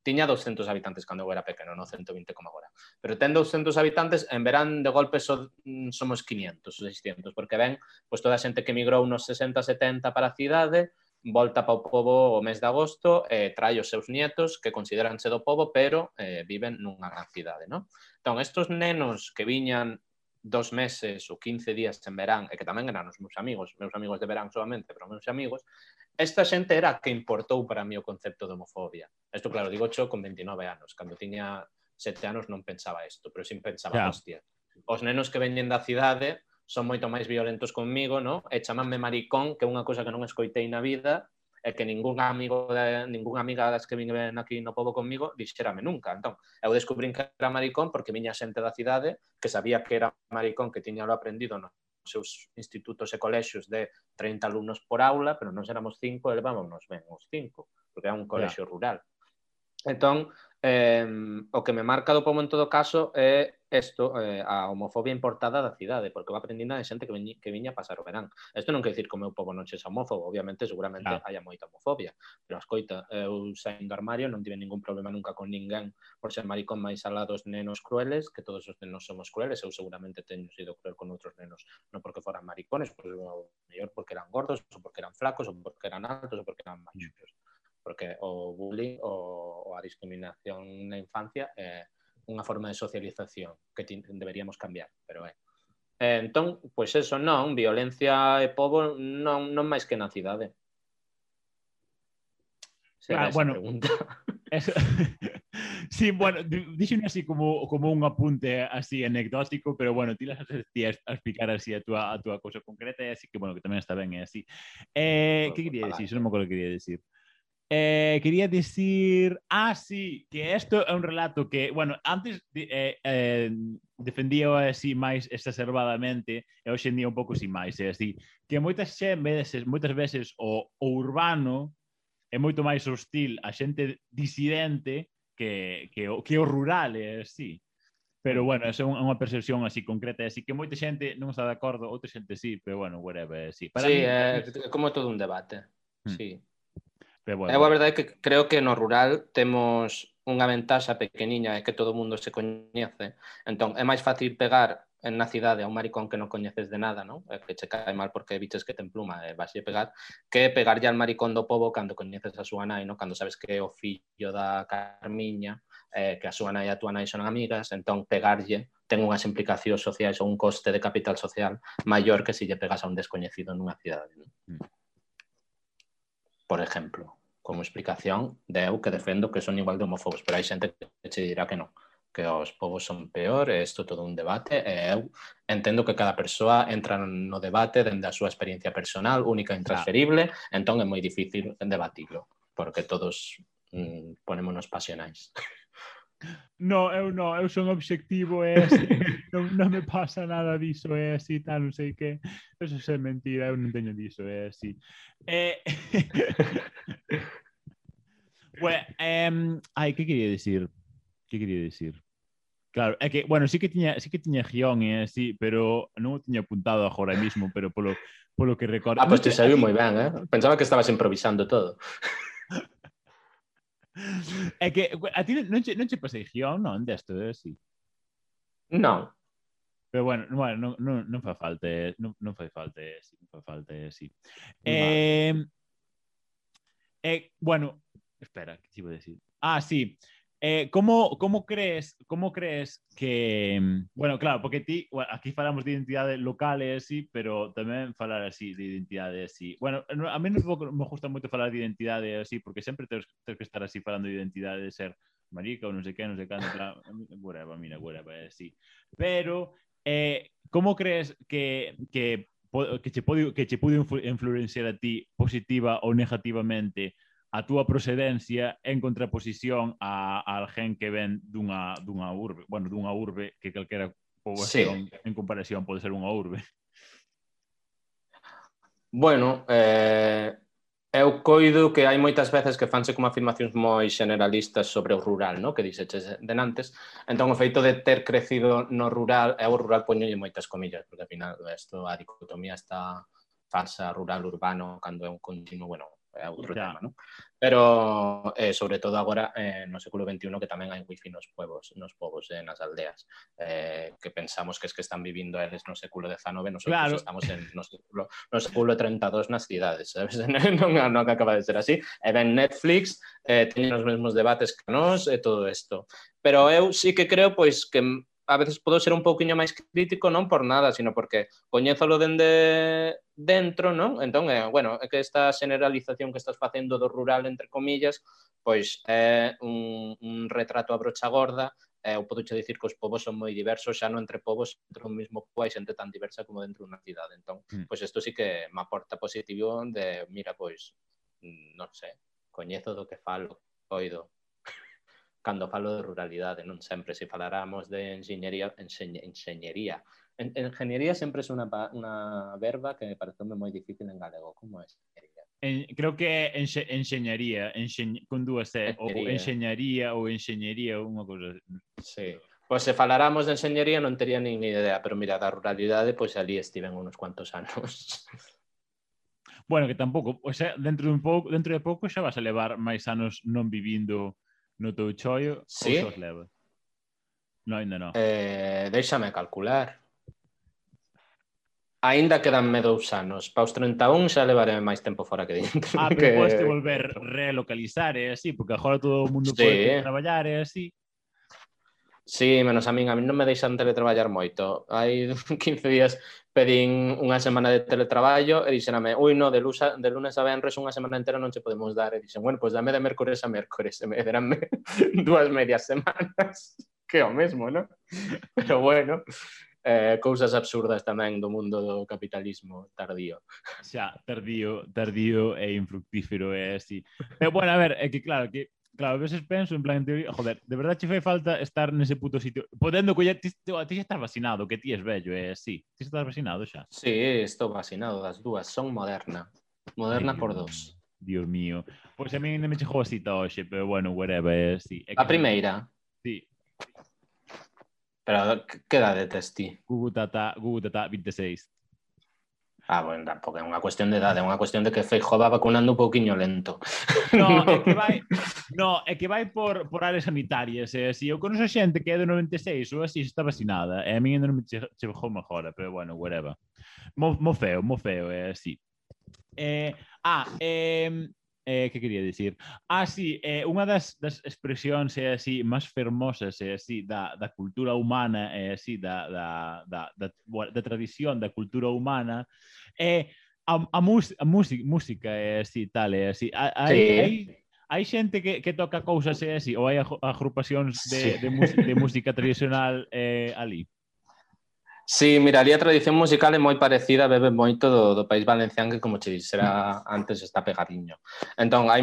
B: tiña 200 habitantes cando eu era pequeno, non 120 como agora. Pero ten 200 habitantes, en verán de golpe so, somos 500 ou 600, porque ven pois, toda a xente que emigrou nos 60, 70 para a cidade, volta para o povo o mes de agosto eh, trai os seus nietos que consideranse do povo, pero eh, viven nunha gran cidade, non? Entón, estos nenos que viñan dos meses ou 15 días en verán, e que tamén eran os meus amigos, meus amigos de verán solamente, pero meus amigos, esta xente era que importou para mí o concepto de homofobia. Isto, claro, digo cho con 29 anos. Cando tiña 7 anos non pensaba isto, pero sim pensaba, yeah. hostia, os nenos que veñen da cidade son moito máis violentos conmigo, no? e chamanme maricón, que é unha cosa que non escoitei na vida, e que ningún amigo de, ningún amiga das que viven aquí no povo conmigo dixérame nunca. Entón, eu descubrín que era maricón porque viña xente da cidade que sabía que era maricón, que tiñalo aprendido nos seus institutos e colexios de 30 alumnos por aula, pero nós éramos cinco, elevámonos ben os cinco, porque é un colexio yeah. rural. Entón, eh, o que me marca do pomo en todo caso é isto, eh, a homofobia importada da cidade, porque va aprendindo de xente que, veñi, que viña a pasar o verán. Isto non quer dicir que o meu povo non xa homófobo, obviamente, seguramente claro. haya moita homofobia, pero escoita, eu saín do armario, non tive ningún problema nunca con ninguén por ser maricón máis alá dos nenos crueles, que todos os nenos somos crueles, eu seguramente teño sido cruel con outros nenos, non porque foran maricones, pois, mellor porque eran gordos, ou porque eran flacos, ou porque eran altos, ou porque eran machos. Porque o bullying ou a discriminación na infancia eh, unha forma de socialización que deberíamos cambiar, pero é. Eh, entón, pois eso non, violencia e pobo non, non máis que na cidade.
A: Será ah, bueno, pregunta. Eso... sí, bueno, dixen así como, como un apunte así anecdótico, pero bueno, ti las ti a, a explicar así a túa, a túa cousa concreta e así que, bueno, que tamén está ben, é así. Eh, pois pois que quería decir? Yo non me acuerdo que quería decir eh, quería decir, ah, sí, que isto é un relato que, bueno, antes eh, eh, defendía así máis exacerbadamente e hoxe en día un pouco sin máis, é así, que moitas veces, moitas veces o, o urbano é moito máis hostil a xente disidente que, que, o, que o rural, é así. Pero, bueno, esa é unha percepción así concreta, así que moita xente non está de acordo, outra xente sí, pero, bueno, whatever, sí.
B: Para sí, mí, é, eh, como todo un debate, hmm. sí. Pero bueno, Eu a verdade é que creo que no rural temos unha ventaxa pequeniña é que todo o mundo se coñece. Entón, é máis fácil pegar na cidade a un maricón que non coñeces de nada, non? É que che cae mal porque biches que ten pluma e vas a pegar, que pegar al maricón do povo cando coñeces a súa nai, non? Cando sabes que é o fillo da Carmiña, eh, que a súa nai e a túa nai son amigas, entón pegarlle ten unhas implicacións sociais ou un coste de capital social maior que se lle pegas a un descoñecido nunha cidade, non? Mm. Por exemplo como explicación de eu que defendo que son igual de homófobos, pero hai xente que che dirá que non, que os povos son peor, é isto todo un debate, e eu entendo que cada persoa entra no debate dende a súa experiencia personal, única e intransferible, entón é moi difícil debatilo, porque todos mm, ponémonos pasionais.
A: No, eu non, eu son obxectivo, é así, non, non me pasa nada diso, é así, tal, non sei que. Eso é mentira, eu non teño diso, é así. Eh... bueno, um, ai, que quería dicir? Que quería dicir? Claro, é que, bueno, sí que tiña, sí que tiña guión e así, pero non o tiña apuntado agora mesmo, pero polo, polo que recordo...
B: Ah, pois pues te saiu moi ben, eh? Pensaba que estabas improvisando todo.
A: É que a ti non che, non che pasei guion, non, desto, é así.
B: Non.
A: Pero bueno, bueno non, non, non fa falta, non, non fai falta, sí, non fa falta, sí. Eh, eh, bueno, espera, que te iba a decir? Ah, sí. Eh, como, como crees como crees que... Mm, bueno, claro, porque ti, bueno, aquí falamos de identidades locales, sí, pero tamén falar así de identidades, sí. Bueno, a mí non me gusta moito falar de identidades, así, porque sempre tens, tens que estar así falando de identidade, de ser marica ou non sei que, non sei cando, claro, whatever, mira, whatever, eh, sí. Pero, eh, como crees que, que que che pode que che pude influenciar a ti positiva ou negativamente a túa procedencia en contraposición a, a alguén que ven dunha, dunha urbe, bueno, dunha urbe que calquera poboación sí. en comparación pode ser unha urbe.
B: Bueno, eh, eu coido que hai moitas veces que fanse como afirmacións moi generalistas sobre o rural, no? que dixeches denantes. Entón, o feito de ter crecido no rural, é o rural poñolle moitas comillas, porque ao final isto, a dicotomía está falsa rural-urbano, cando é un continuo, bueno, Eh, é outro
A: ya.
B: tema, non? Pero, eh, sobre todo agora, eh, no século XXI, que tamén hai wifi nos povos, nos povos eh, nas aldeas, eh, que pensamos que es que están vivindo eles no século XIX, nosotros
A: claro.
B: estamos en, no, século, no século 32 nas cidades, sabes? non, non acaba de ser así. Eh, e ben Netflix, eh, teñen os mesmos debates que nós, e eh, todo isto. Pero eu sí que creo, pois, que a veces podo ser un pouquiño máis crítico non por nada, sino porque coñézolo dende dentro, non? Entón, eh, bueno, é que esta generalización que estás facendo do rural, entre comillas, pois é eh, un, un retrato a brocha gorda, eh, eu podo dicir que os povos son moi diversos, xa non entre povos, entre un mismo povo hai xente tan diversa como dentro dunha cidade. Entón,
A: mm.
B: pois isto sí que me aporta positivo de, mira, pois, non sei, coñezo do que falo, oido, cando falo de ruralidade, non sempre se falaramos de enxeñería, enxeñe, enxeñería. En, enxeñería sempre é unha, unha verba que me pareceu moi difícil en galego, como é enxeñería?
A: En, creo que é enxe, enxeñería, enxeñ, con dúas E, ou enxeñaría ou enxeñería ou unha cousa.
B: Sí. Pois se faláramos de enxeñería non tería nin idea, pero mira, da ruralidade, pois ali estiven unos cuantos anos.
A: Bueno, que tampouco, o sea, dentro de un pouco, dentro de pouco xa vas a levar máis anos non vivindo no teu choio
B: sí?
A: ou xos leva? No, ainda non.
B: Eh, déixame calcular. Ainda quedanme dous anos. Paus 31 xa levaré máis tempo fora que dentro.
A: Ah, pero que... podes volver relocalizar, é así, porque agora todo o mundo
B: sí.
A: pode traballar, é así.
B: Sí, menos a min, a min non me deixan teletraballar moito. Hai 15 días pedín unha semana de teletraballo e dixename, ui, no, de, lusa, de lunes a venres unha semana entera non che podemos dar. E dixen, bueno, pois pues dame de mércores a mércores. E me deranme dúas medias semanas, que é o mesmo, non? Pero bueno, eh, cousas absurdas tamén do mundo do capitalismo tardío.
A: Xa, tardío, tardío e infructífero, eh, é así. Pero eh, bueno, a ver, é que claro, que Claro, a veces penso en plan en teoría, joder, de verdade che fai falta estar nese puto sitio. Podendo coller, ti, ti, ti estás vacinado, que ti es bello, é eh, sí. Ti estás vacinado xa.
B: Sí, estou vacinado das dúas, son moderna. Moderna
A: Ay,
B: por dos.
A: Dios mío. Pois pues a mí ainda me chegou a cita hoxe, pero bueno, whatever, eh, sí. É.
B: A primeira?
A: Sí.
B: Pero que edade tes ti?
A: Gugu Tata, Gugu Tata, 26.
B: Ah, bueno, tampouco é unha cuestión de idade, é unha cuestión de que Feijó va vacunando un pouquiño lento.
A: No, no. é que vai, no, é que vai por, por áreas sanitarias. Eh? Si eu conozco xente que é do 96 ou así está vacinada, e eh, a mí ainda non me chegou mejora, pero bueno, whatever. Mo, mo feo, mo feo, é eh? así. Eh, ah, eh, eh, que quería dicir? Ah, sí, eh, unha das, das expresións é así máis fermosas é así da, da cultura humana é así da, da, da, da, da tradición da cultura humana é a, a, mus, a música, música é así tal, é así. Hai,
B: sí.
A: hai, hai xente que, que toca cousas é así ou hai agrupacións de,
B: sí.
A: de, de, música, de música tradicional eh, ali?
B: Sí, mira, ali a tradición musical é moi parecida, bebe moito do, do país valencián que, como che dixera mm. antes, está pegadiño. Entón, hai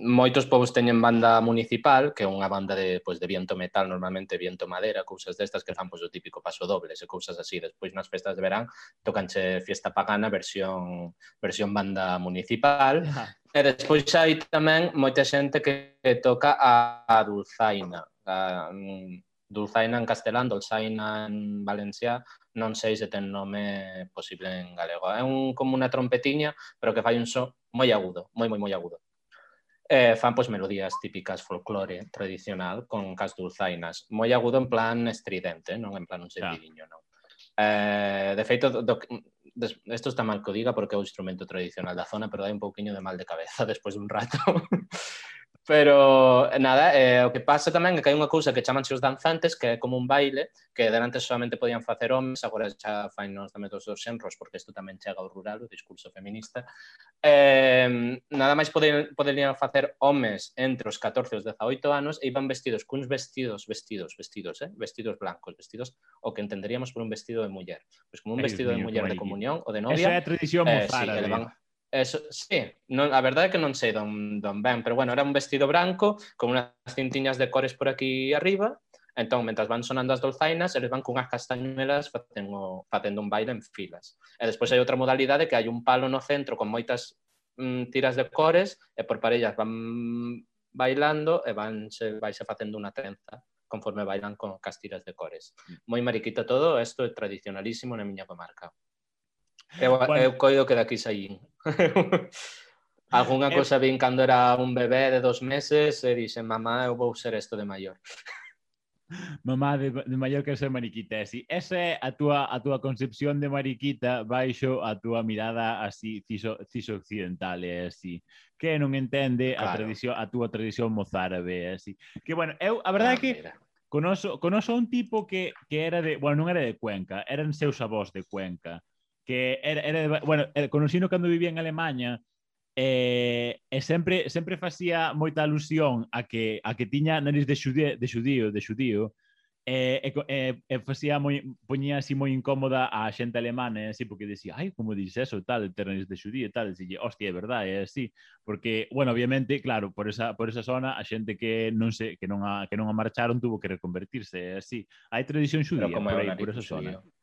B: moitos povos teñen banda municipal, que é unha banda de, pois, de viento metal, normalmente viento madera, cousas destas que fan pois, o típico paso dobles e cousas así. Despois nas festas de verán tocanche fiesta pagana versión versión banda municipal. Ajá. E despois hai tamén moita xente que toca a, a dulzaina, a, mm, Dulzaina en castelán, dulzaina en valencià, non sei se ten nome posible en galego. É un, como unha trompetiña, pero que fai un so moi agudo, moi, moi, moi agudo. Eh, fan pois melodías típicas folclore tradicional con cas dulzainas, moi agudo en plan estridente, non en plan un sentidiño, non. Eh, de feito, do, des, esto está mal que o diga porque é o instrumento tradicional da zona, pero dai un pouquiño de mal de cabeza despois dun rato. Pero, nada, eh, o que pasa tamén é que hai unha cousa que chamanse os danzantes que é como un baile que delante solamente podían facer homens, agora xa fain nos tamén dos dos xenros, porque isto tamén chega ao rural, o discurso feminista. Eh, nada máis poden, poderían facer homes entre os 14 e os 18 anos e iban vestidos cuns vestidos, vestidos, vestidos, eh? vestidos blancos, vestidos o que entenderíamos por un vestido de muller. Pois como un
A: Ay,
B: vestido Dios
A: de
B: muller de comunión o de novia.
A: Esa é a tradición
B: eh, mozara. Sí, Eso, sí, non, a verdade é que non sei don, don ben, pero bueno, era un vestido branco con unhas cintiñas de cores por aquí arriba, entón, mentras van sonando as dolzainas, eles van cunhas castañuelas facendo, facendo un baile en filas. E despois hai outra modalidade que hai un palo no centro con moitas mm, tiras de cores e por parellas van bailando e van se, vaise facendo unha trenza conforme bailan con cas tiras de cores. Mm. Moi mariquito todo, isto é tradicionalísimo na miña comarca. É o,
A: bueno.
B: eu coido que daqui saín. Alguna eu...
A: Eh.
B: cosa vin cando era un bebé de dos meses e dixen, mamá, eu vou ser isto de maior.
A: Mamá de, de maior que ser mariquita, e si esa é a túa, a túa concepción de mariquita baixo a túa mirada así ciso, ciso occidental, e así que non entende
B: claro.
A: a tradición a túa tradición mozárabe, e así. Que bueno, eu a verdade
B: ah, é
A: que
B: mira.
A: conoso, conoso un tipo que, que era de, bueno, non era de Cuenca, eran seus avós de Cuenca que era, era bueno, eh, era, conocino cando vivía en Alemanha eh, e sempre sempre facía moita alusión a que a que tiña nariz de xudío, de xudío, de xudío e, e, e, e facía moi, poñía así moi incómoda a xente alemana, así, porque decía, ai, como dices eso, tal, nariz de xudío e tal, e dixía, hostia, é verdade, é así, porque, bueno, obviamente, claro, por esa, por esa zona, a xente que non se, que non a, que non a marcharon tuvo que reconvertirse, é así, hai tradición xudía por, aí, por esa
B: xudío.
A: zona.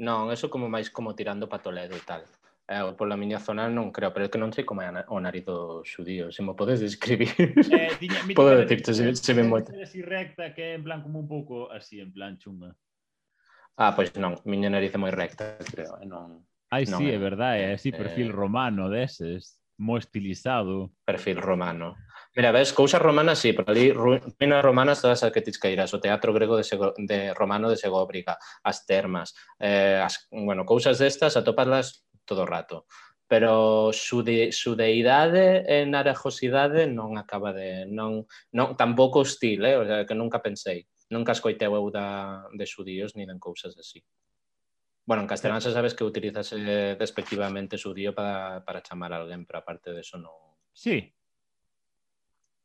B: Non, eso como máis como tirando pa Toledo e tal. Eh, pola miña zona non creo, pero é que non sei como é o nariz do xudío, se mo podes describir.
A: Eh, diña, mi
B: Podo decirte se, se me
A: moita. Así recta, que é en plan como un pouco así, en plan chunga.
B: Ah, pois non, miña nariz é moi recta, creo, eh, non...
A: Ai,
B: non,
A: sí,
B: é
A: verdade, é así
B: eh,
A: perfil eh... romano deses, mo estilizado.
B: Perfil romano. Mira, ves, cousas romanas sí, por ali ruínas romanas todas as que tis queiras, o teatro grego de, Sego, de romano de Segóbriga, as termas, eh, as, bueno, cousas destas atopaslas todo o rato pero su, de, su deidade e narejosidade non acaba de... Non, non, tampouco hostil, eh? o sea, que nunca pensei. Nunca escoiteu eu da, de xudíos ni de cousas así. Bueno, en castelán xa sabes que utilizas eh, despectivamente xudío para, para chamar a alguén, pero aparte de eso non...
A: Sí,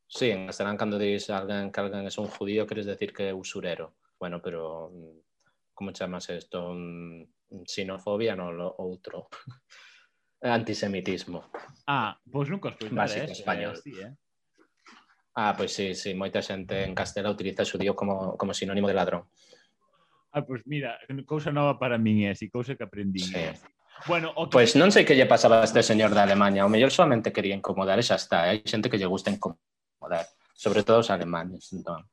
B: Sí, en castelán cando dis a alguén que alguén é un judío queres decir que é usurero. Bueno, pero mm, como chamas isto? Mm, Xenofobia non lo outro. Antisemitismo.
A: Ah, pois nunca os
B: Básico
A: ese,
B: español.
A: así, eh?
B: Ah, pois sí, sí, moita xente en Castela utiliza xudío como, como sinónimo de ladrón.
A: Ah, pois mira, cousa nova para min é así, cousa que aprendí.
B: Sí.
A: Bueno, o que
B: Pois non sei que lle pasaba a este señor da Alemania, o mellor solamente quería incomodar e xa está, hai xente que lle gusta incomodar, joder, sobre todo os alemanes. Entón.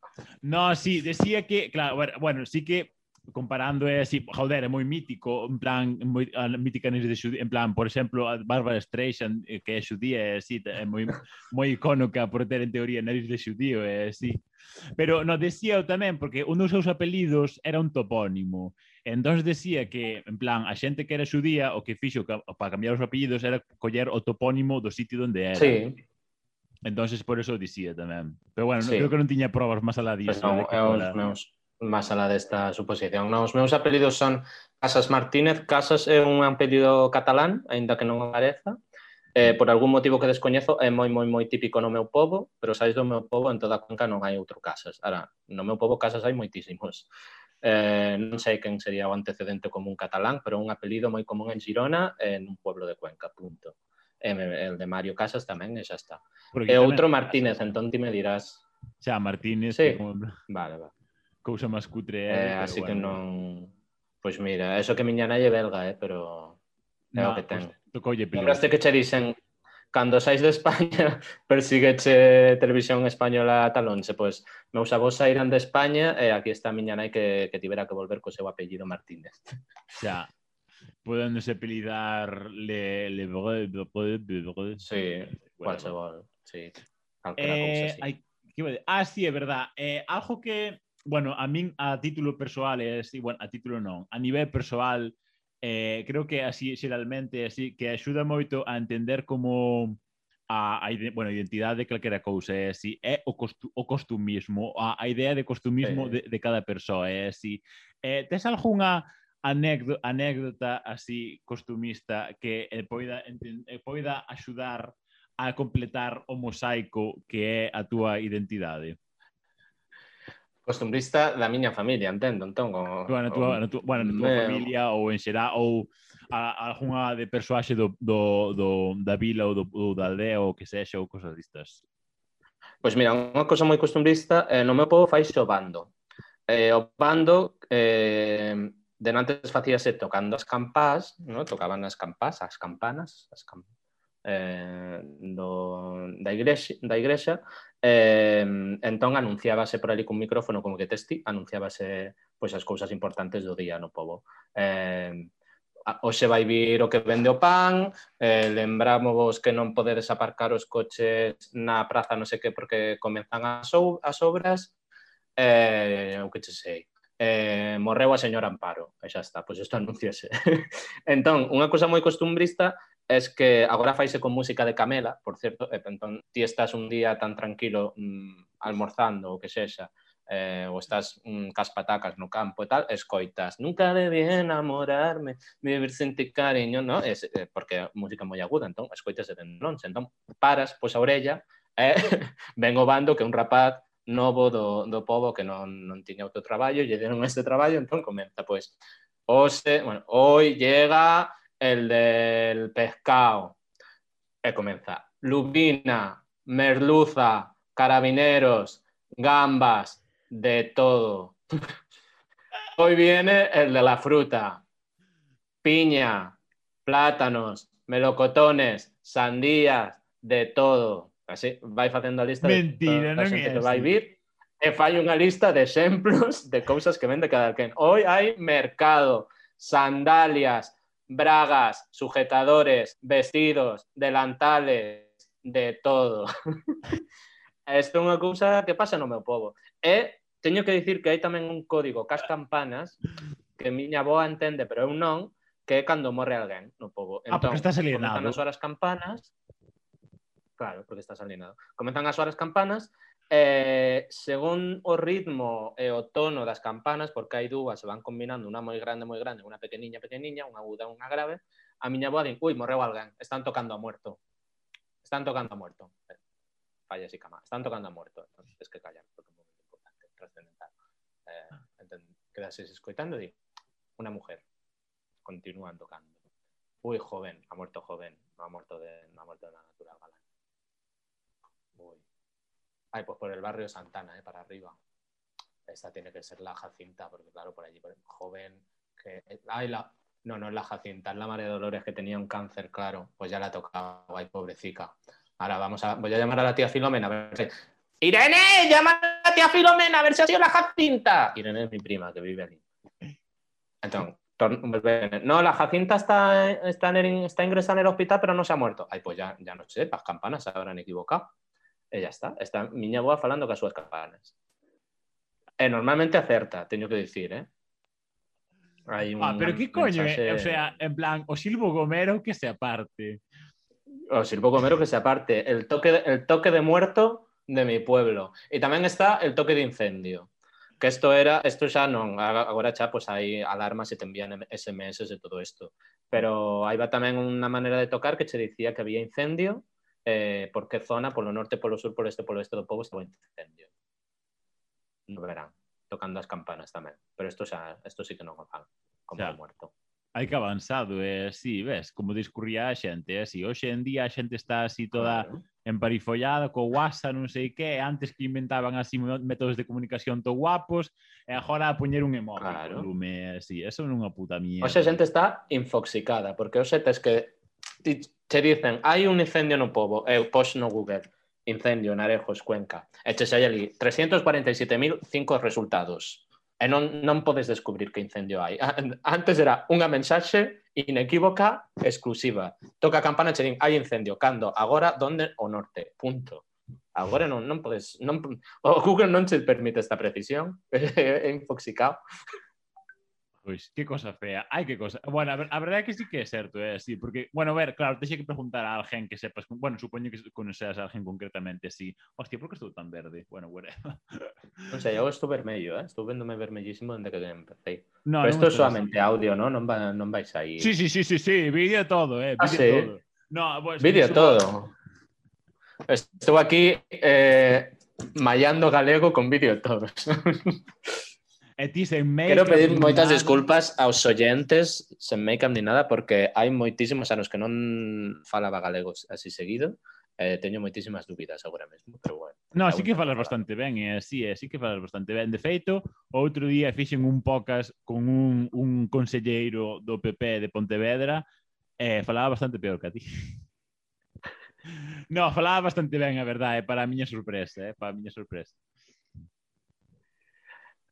A: No, sí, decía que, claro, bueno, sí que comparando é así, joder, é moi mítico, en plan, moi, a ah, mítica de xudía, en plan, por exemplo, a Barbara Streisand, eh, que é xudía, é así, é moi, moi icónica por ter en teoría nariz de xudío, é así. Pero no decía eu tamén, porque un dos seus apelidos era un topónimo. Entón decía que, en plan, a xente que era xudía, o que fixo para cambiar os apelidos era coller o topónimo do sitio onde era.
B: Sí.
A: Entonces por eso dicía tamén. Pero bueno,
B: sí.
A: creo que non tiña probas máis alá disso. Pues non,
B: é eh,
A: os
B: meus máis alá desta suposición. Non, os meus apelidos son Casas Martínez. Casas é un apelido catalán, aínda que non apareza. Eh, por algún motivo que descoñezo, é moi moi moi típico no meu povo, pero sabes do meu povo en toda a Cuenca non hai outro Casas. Ara, no meu povo Casas hai moitísimos. Eh, non sei quen sería o antecedente común catalán, pero é un apelido moi común en Girona, en un pueblo de Cuenca, punto e el de Mario Casas tamén e xa está.
A: Porque
B: eh,
A: e
B: outro Martínez, entón ti me dirás...
A: Xa, Martínez...
B: Sí,
A: que como...
B: vale, vale.
A: Cousa máis cutre.
B: Eh, así
A: bueno.
B: que non... Pois pues mira, eso que miña nai é belga, eh, pero... É nah,
A: o
B: que ten.
A: Pues, tocolle.
B: Lembraste que che dicen cando sais de España persígueche televisión española tal once, pois meus avós saíran de España e aquí está a miña nai que, que tivera que volver co seu apellido Martínez.
A: Xa, podéndose apelidar le, le bre, bre, bre,
B: Sí, bueno, bueno. sí.
A: Eh,
B: así.
A: Hai... Ah, sí, é verdad. Eh, algo que, bueno, a min a título persoal, é así, bueno, a título non, a nivel persoal, eh, creo que así xeralmente así que axuda moito a entender como a, a bueno, a identidade de calquera cousa é eh, así, é o, costu, o costumismo, a, a idea de costumismo
B: sí.
A: de, de cada persoa, é así. Eh, eh tes algunha anécdota, anécdota así costumista que eh, poida, eh, poida axudar a completar o mosaico que é a túa identidade?
B: Costumbrista da miña familia, entendo, entón. O,
A: bueno, tú, o, na tú, bueno, na túa
B: meu...
A: familia ou en xerá ou a, algunha de persoaxe do, do, do, da vila ou do, ou da aldea ou que sexa ou cosas distas.
B: Pois mira, unha cosa moi costumbrista, eh, no meu povo fai o bando. Eh, o bando eh, Denantes facíase tocando as campás, ¿no? tocaban as campás, as campanas, as camp eh, do, da, igrexa, da igrexa, eh, entón anunciábase por ali cun micrófono como que testi, anunciábase pois, as cousas importantes do día no povo. Eh, hoxe vai vir o que vende o pan, eh, lembramos que non podedes aparcar os coches na praza non sei que porque comenzan as, ou, as obras, eh, o que che sei eh, morreu a señora Amparo, e xa está, pois isto anunciase. entón, unha cousa moi costumbrista é que agora faise con música de Camela, por certo, e, entón, ti estás un día tan tranquilo mm, almorzando ou que sexa, eh, ou estás mm, cas patacas no campo e tal, escoitas Nunca debí enamorarme, vivir sin ti cariño, no? Es, eh, porque é música moi aguda, entón, escoitas de longe, entón, paras, pois a orella, eh, ven o bando que un rapaz novo do, do povo que non, non tiña outro traballo, lle deron este traballo, entón comenta, pois, ose, bueno, hoy llega el del pescado, e comeza, lubina, merluza, carabineros, gambas, de todo. Hoy viene el de la fruta. Piña, plátanos, melocotones, sandías, de todo. Así, vai facendo a lista
A: Mentira,
B: de, da, da
A: xente
B: que vai vir e fai unha lista de exemplos de cousas que vende cada quen. Hoy hai mercado, sandalias, bragas, sujetadores, vestidos, delantales, de todo. Isto é unha cousa que pasa no meu povo. E teño que dicir que hai tamén un código cas campanas que miña boa entende, pero eu non, que é cando morre alguén no povo.
A: Entón, ah, porque entón, estás alienado.
B: Comezan as horas campanas, claro, porque estás alienado. Comezan as horas campanas, eh, según o ritmo e o tono das campanas, porque hai dúas, se van combinando, unha moi grande, moi grande, unha pequeniña, pequeniña, unha aguda, unha grave, a miña boa din, ui, morreu alguén, están tocando a muerto. Están tocando a muerto. Falla así cama, están tocando a muerto. Entonces, es que callar, porque trascendental. Eh, ah. entón, quedases escoitando e di, mujer, continúan tocando. Uy, joven, ha muerto joven, no ha muerto de, no ha muerto de la natural galán. Uy. Ay, pues por el barrio Santana, eh, para arriba. Esta tiene que ser la Jacinta, porque claro, por allí, por joven, que... Ay, la... No, no es la Jacinta, es la María Dolores que tenía un cáncer, claro. Pues ya la ha tocado, ay, pobrecita. Ahora vamos a, voy a llamar a la tía Filomena a ver si... Irene, llama a la tía Filomena a ver si ha sido la Jacinta. Irene es mi prima que vive allí. Entonces, no, la Jacinta está, está ingresada en el hospital, pero no se ha muerto. Ay, pues ya, ya no sé, las campanas se habrán equivocado. E ya está. Está miña boa falando cas súas campanas. E normalmente acerta, teño que dicir, eh?
A: Hai un ah, pero que coño, mensaje... o sea, en plan, o Silvo Gomero que se aparte.
B: O Silvo Gomero que se aparte. El toque, el toque de muerto de mi pueblo. E tamén está el toque de incendio. Que isto era, isto xa non, agora xa pois hai alarmas e te envían SMS e todo isto. Pero aí va tamén unha maneira de tocar que che dicía que había incendio, eh, por que zona, polo norte, polo sur, polo este, polo oeste do povo estaba incendio. No verán, tocando as campanas tamén. Pero isto xa, isto sí que non o fan, como xa. muerto.
A: Hai que avanzado, eh, sí, ves, como discurría a xente, eh, si sí, hoxe en día a xente está así toda claro. emparifollada, co WhatsApp, non sei que, antes que inventaban así métodos de comunicación to guapos, e agora a poñer un emoji, claro. lume, así, eso non é unha puta mierda.
B: Hoxe a xente está infoxicada, porque hoxe tes que ti, che dicen, hai un incendio no pobo, eu pois no Google, incendio en Arejos, Cuenca, e che sai ali 347.005 resultados. E non, non podes descubrir que incendio hai. Antes era unha mensaxe inequívoca exclusiva. Toca a campana e che din, hai incendio, cando, agora, donde, o norte, punto. Agora non, non podes... Non, o Google non che permite esta precisión. é infoxicado.
A: Pois, que cosa fea. Ai, que cosa. Bueno, a, ver, a verdade é que sí que é certo, é eh, así, porque, bueno, a ver, claro, texe que preguntar a alguén que sepas, bueno, supoño que conoceas a alguén concretamente así. Hostia, por que estou tan verde? Bueno, whatever.
B: Non sei, eu estou vermello, eh? Estou vendome vermellísimo dende que empecé. No, Pero isto é solamente audio, ¿no? Non, va, non vais aí.
A: Sí, sí, sí, sí, sí, vídeo todo, eh, vídeo ah, sí? todo. No,
B: pues, vídeo todo. Estou aquí eh, mallando galego con vídeo todos.
A: E ti sen make
B: Quero pedir moitas disculpas aos oyentes sen make ni nada porque hai moitísimos anos que non falaba galegos así seguido eh, teño moitísimas dúbidas agora mesmo, pero bueno.
A: No, sí que falas bastante ben, e eh, así é, sí que falas bastante ben. De feito, outro día fixen un podcast con un, un conselleiro do PP de Pontevedra e eh, falaba bastante peor que a ti. no, falaba bastante ben, a verdade, para a miña sorpresa, eh, para a miña sorpresa.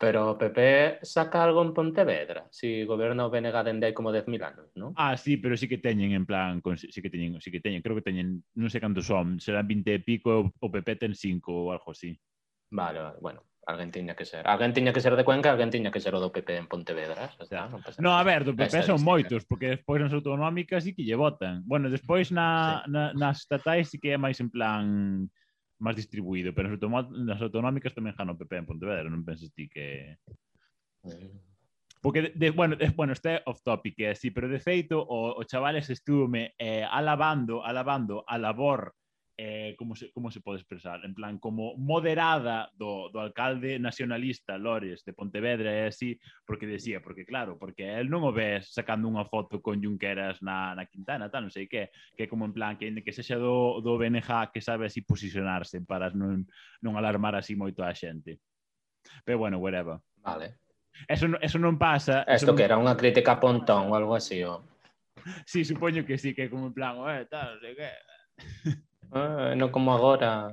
B: Pero o PP saca algo en Pontevedra, si goberna o BNG dende hai como 10.000 anos, non?
A: Ah, sí, pero sí que teñen en plan, sí que teñen, sí que teñen, creo que teñen, non sei cantos son, serán 20 e pico, o PP ten 5 ou algo así.
B: Vale, vale, bueno, alguén tiña que ser. Alguén tiña que ser de Cuenca, alguén tiña que ser o do PP en Pontevedra, xa está, non pasa
A: No, a ver, do PP son moitos, porque despois nas autonómicas sí que lle votan. Bueno, despois na, sí. na, nas estatais sí que é máis en plan máis distribuído, pero nas, nas autonómicas tamén gana o PP en Pontevedra, non penses ti que...
B: Eh.
A: Porque, de, de, bueno, de, bueno, este é off topic, eh, sí, pero de feito, o, o chavales estuvo me eh, alabando, alabando a labor eh, como, se, como se pode expresar? En plan, como moderada do, do alcalde nacionalista Lores de Pontevedra e así, porque decía, porque claro, porque el non o ves sacando unha foto con Junqueras na, na Quintana, tal, non sei que, que como en plan, que, que sexa do, do BNJ que sabe así posicionarse para non, non alarmar así moito a xente. Pero bueno, whatever.
B: Vale.
A: Eso, eso non pasa.
B: Isto que era unha crítica a Pontón ou algo así, o...
A: Sí, supoño que sí, que como en plan, eh, tal, non sei que...
B: Ah, eh, non como agora.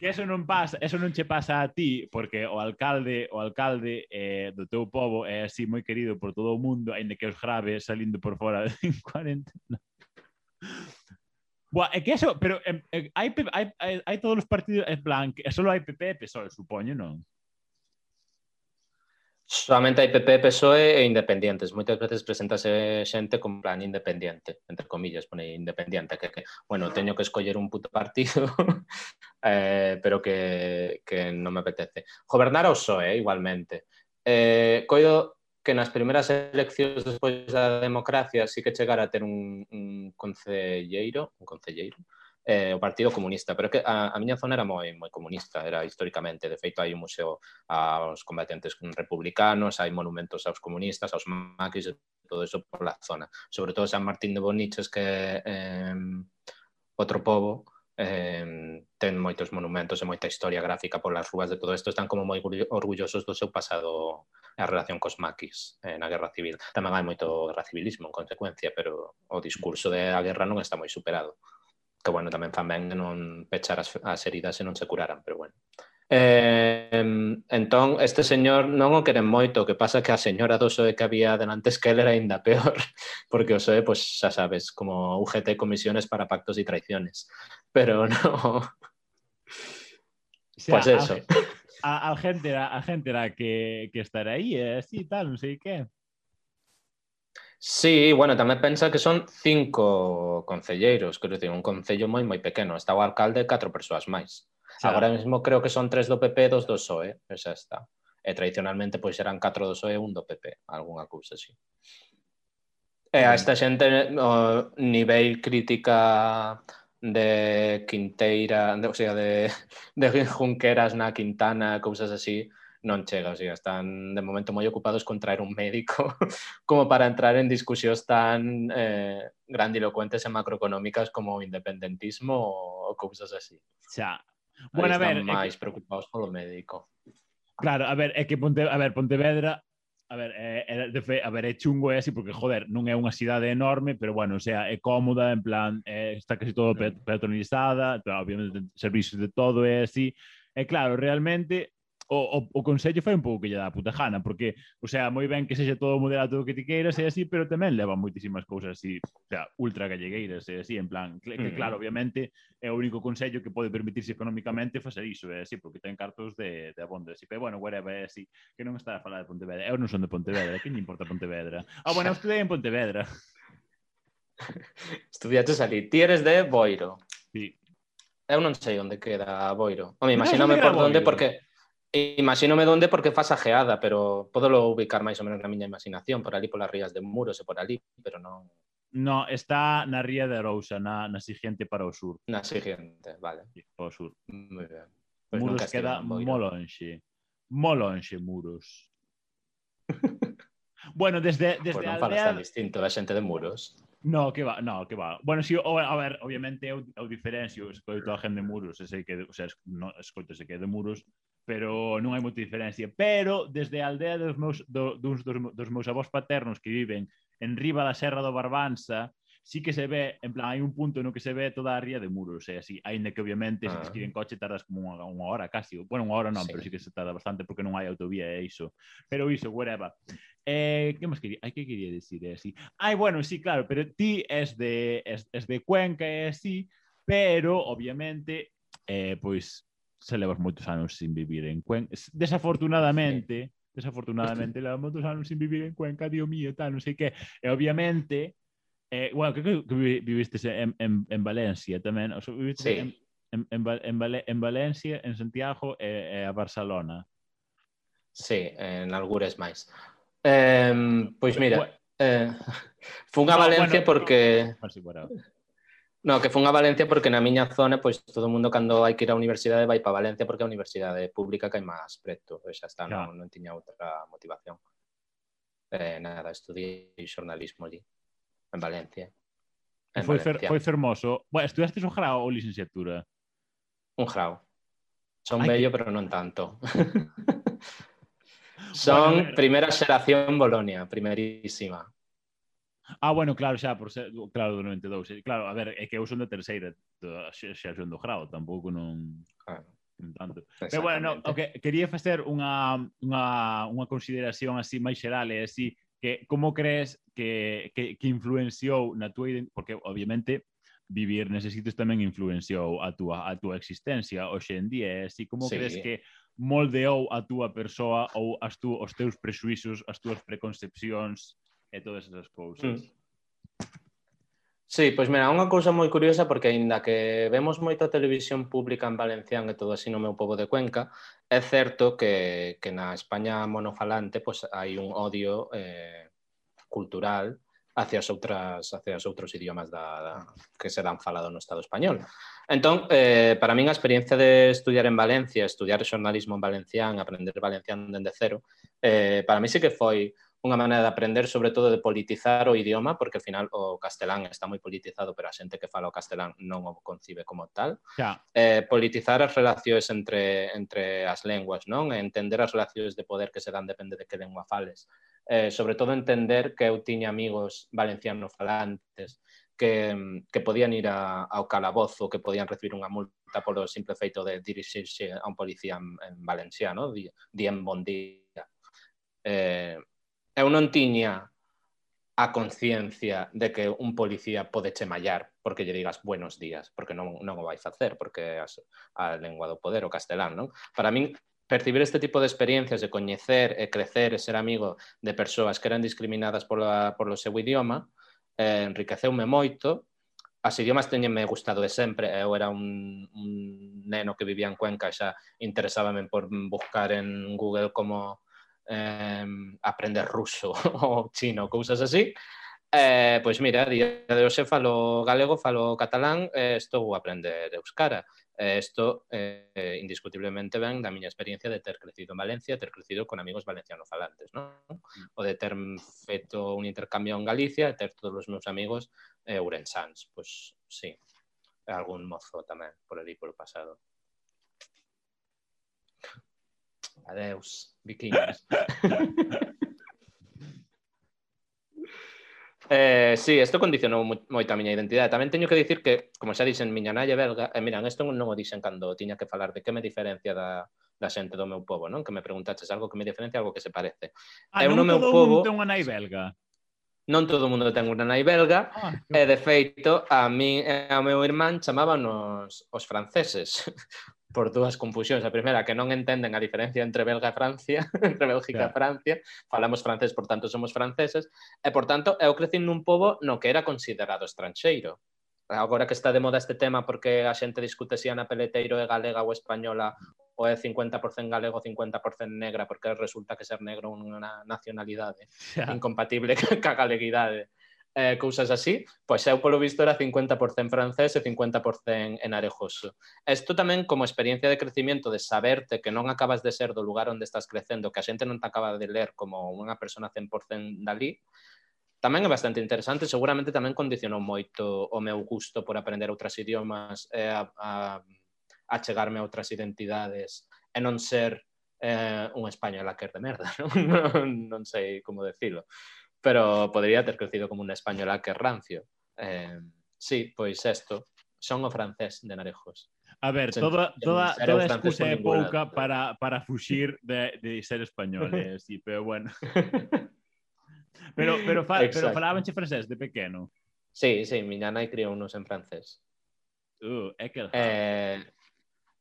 A: que eso non pasa, eso non che pasa a ti porque o alcalde, o alcalde eh, do teu povo é así moi querido por todo o mundo, aínda que os grave salindo por fora en cuarentena. Buah, é que eso, pero eh, hai, hai, hai, hai todos os partidos, en plan, que solo hai PP e PSOE, supoño, non?
B: Solamente hai PP, PSOE e Independientes. Moitas veces presentase xente con plan independiente, entre comillas, pone independiente, que, que bueno, teño que escoller un puto partido, eh, pero que, que non me apetece. Gobernar o PSOE, eh, igualmente. Eh, coido que nas primeiras eleccións despois da democracia sí que chegara a ter un, un concelleiro, un concelleiro, eh, o Partido Comunista, pero que a, a miña zona era moi moi comunista, era históricamente, de feito hai un museo aos combatentes republicanos, hai monumentos aos comunistas, aos maquis, e todo eso pola zona. Sobre todo San Martín de Boniches que eh, outro pobo eh, ten moitos monumentos e moita historia gráfica polas rúas de todo isto, están como moi orgullosos do seu pasado a relación cos maquis eh, na Guerra Civil. Tamén hai moito guerra civilismo en consecuencia, pero o discurso da guerra non está moi superado. Que, bueno, tamén fan ben non pechar as, as heridas e non se curaran, pero bueno. Eh, entón, este señor non o queren moito, o que pasa que a señora do PSOE que había delantes que era ainda peor, porque o PSOE, pues, xa sabes, como UGT comisiones para pactos e traiciones. Pero no,
A: O sea,
B: pues eso.
A: A, a, a gente a gente era que, que estar e así, tal, non sei que.
B: Sí, bueno, tamén pensa que son cinco concelleiros, quero dicir, un concello moi moi pequeno, está o alcalde e catro persoas máis.
A: Claro.
B: Agora mesmo creo que son tres do PP e dos do PSOE, e xa está. E tradicionalmente pois eran catro do PSOE e un do PP, algunha cousa así. E a mm. esta xente o nivel crítica de Quinteira, de, o sea, de, de Junqueras na Quintana, cousas así, non chega, o sea, están de momento moi ocupados con traer un médico como para entrar en discusións tan eh, grandilocuentes e macroeconómicas como o independentismo ou, ou cousas así.
A: Xa. Bueno, a ver,
B: están
A: é que-
B: máis preocupados polo médico.
A: Claro, a ver, é que Ponte, a ver, Pontevedra A ver, é, é, de fe, a ver, é chungo é así porque, joder, non é unha cidade enorme, pero, bueno, o sea, é cómoda, en plan, é, está casi todo pet- petronizada, obviamente, servicios de todo é así. E, claro, realmente, o, o, o Consello fai un pouco que lle dá a puta jana, porque, o sea, moi ben que sexa todo moderado todo que ti queiras e así, pero tamén leva moitísimas cousas así, o sea, ultra gallegueiras e así, en plan, que, que claro, obviamente, é o único Consello que pode permitirse económicamente facer iso, é así, porque ten cartos de, de abondo, así, pero bueno, whatever, é así, que non está a falar de Pontevedra, eu non son de Pontevedra, que lle importa Pontevedra? Ah, bueno, estudei en Pontevedra.
B: Estudiaches ali, ti eres de Boiro.
A: Sí.
B: Eu non sei onde queda Boiro. Home, imagíname por onde, porque Imagínome onde porque faz a pero podelo ubicar máis ou menos na miña imaginación, por ali polas rías de Muros e por ali, pero non...
A: No, está na ría de Arousa, na, na siguiente para o sur.
B: Na siguiente, vale.
A: Sí, para o sur.
B: Muy ben. Pues
A: Muros queda mo lonxe. Mo lonxe, Muros. bueno, desde, desde
B: pues non
A: aldea...
B: tan distinto da xente de Muros.
A: No, que va, no, que va. Bueno, si, o, a ver, obviamente eu, eu diferencio, escoito a gente de Muros, ese que, o sea, es, no, escoito ese que é de Muros, pero non hai moita diferencia. Pero desde a aldea dos meus, do, dos, dos, dos meus avós paternos que viven en riba da Serra do Barbanza, sí que se ve, en plan, hai un punto no que se ve toda a ría de muros, é así, ainda que obviamente ah. se ir en coche tardas como unha, unha hora casi, bueno, unha hora non, sí. pero sí que se tarda bastante porque non hai autovía e iso, pero iso, whatever. Eh, que máis quería? Ai, que quería decir? É así. Ai, bueno, sí, claro, pero ti es de, es, es de Cuenca, eh, é así, pero, obviamente, eh, pois, se levas moitos anos sin vivir en Cuenca. Desafortunadamente, sí. desafortunadamente, levas moitos anos sin vivir en Cuenca, Dios mío, tal, non sei que. E obviamente, eh, bueno, creo que, que vivistes en, en, en Valencia tamén. O sea, vivistes sí. en, en, en, en, Val en Valencia, en Santiago e, e a Barcelona.
B: Sí, en algures máis. Eh, pois mira, eh, fun a Valencia no, bueno, porque... No, No, que fun a Valencia porque na miña zona, pois todo o mundo cando hai que ir á universidade vai para Valencia porque é a universidade pública que hai máis preto, pois xa está, claro. non, non tiña outra motivación. Eh, nada, estudiei xornalismo ali, en Valencia.
A: En foi, Valencia. fer, foi fermoso. Bueno, estudaste o grau ou licenciatura?
B: Un grau. Son Ay, bello, que... pero non tanto. Son bueno, primeira xeración Bolonia, primerísima.
A: Ah, bueno, claro, xa, por ser, claro, do 92. Eh, claro, a ver, é que eu son da terceira xa xeración do grau, tampouco non... Claro. Non tanto. Pero bueno, no, okay, quería facer unha, unha, unha consideración así máis xeral e así que como crees que, que, que influenciou na túa identidade, porque obviamente vivir neses sitios tamén influenciou a túa, a túa existencia hoxe en día, e así como sí. crees que moldeou a túa persoa ou as tú, os teus presuizos, as túas preconcepcións e todas esas cousas. Mm.
B: Sí, pois mira, unha cousa moi curiosa porque aínda que vemos moita televisión pública en valencián e todo así no meu pobo de Cuenca, é certo que, que na España monofalante pois hai un odio eh, cultural hacia as outras hacia os outros idiomas da, da que se dan falado no Estado español. Entón, eh, para min a experiencia de estudiar en Valencia, estudiar xornalismo en valencián, aprender valencián dende cero, eh, para mí sí que foi unha maneira de aprender, sobre todo de politizar o idioma, porque ao final o castelán está moi politizado, pero a xente que fala o castelán non o concibe como tal.
A: Yeah.
B: Eh, politizar as relacións entre, entre as lenguas, non? Entender as relacións de poder que se dan depende de que lengua fales. Eh, sobre todo entender que eu tiña amigos valenciano falantes que, que podían ir a, ao calabozo, que podían recibir unha multa polo simple feito de dirixirse a un policía en, en valenciano, di, dien bon día. Eh, eu non tiña a conciencia de que un policía pode che mallar porque lle digas buenos días, porque non, non o vai facer, porque as, a lengua do poder, o castelán, non? Para min, percibir este tipo de experiencias de coñecer e crecer e ser amigo de persoas que eran discriminadas pola, polo seu idioma, eh, enriqueceume moito, as idiomas teñenme gustado de sempre, eu era un, un neno que vivía en Cuenca, xa interesábame por buscar en Google como eh, aprender ruso ou chino, cousas así. Eh, pois mira, día de hoxe falo galego, falo catalán, eh, estou a aprender euskara. Eh, isto eh, indiscutiblemente ven da miña experiencia de ter crecido en Valencia, ter crecido con amigos valenciano falantes, non? O de ter feito un intercambio en Galicia, ter todos os meus amigos eh, urensans. Pois sí, algún mozo tamén por ali polo pasado. Adeus vikingos. Eh, sí, isto condicionou moito a miña identidade. Tamén teño que dicir que, como xa dixen, miña nai belga, eh, e miran, isto non o dixen cando tiña que falar de que me diferencia da, da xente do meu povo, non? Que me preguntaches algo que me diferencia, algo que se parece.
A: Ah, eu non todo meu povo... mundo ten unha nai belga?
B: Non todo o mundo ten unha nai belga, ah, e de feito, a mí e ao meu irmán chamábanos os franceses, por dúas confusións. A primeira, que non entenden a diferencia entre Belga e Francia, entre Bélgica claro. e Francia. Falamos francés, por tanto, somos franceses. E, por tanto, eu crecín nun pobo no que era considerado estranxeiro. Agora que está de moda este tema porque a xente discute se si Ana Peleteiro é galega ou española ou é 50% galego, 50% negra, porque resulta que ser negro é unha nacionalidade yeah. incompatible ca galeguidade eh, cousas así, pois eu polo visto era 50% francés e 50% en arejoso. Isto tamén como experiencia de crecimiento de saberte que non acabas de ser do lugar onde estás crecendo, que a xente non te acaba de ler como unha persona 100% dali, tamén é bastante interesante, seguramente tamén condicionou moito o meu gusto por aprender outras idiomas e a, a, a chegarme a outras identidades e non ser eh, un español a de merda, non, non, non sei como decilo pero podría ter crecido como unha española que rancio. Eh, sí, pois isto, son o francés de Narejos.
A: A ver,
B: sen,
A: toda,
B: sen
A: toda, toda excusa é pouca
B: lado.
A: para, para fuxir de, de ser español, eh, sí, pero bueno. pero, pero, fa,
B: Exacto.
A: pero falabanche francés de pequeno.
B: Sí, sí, miña nai criou unos en francés.
A: Uh, é que...
B: Eh,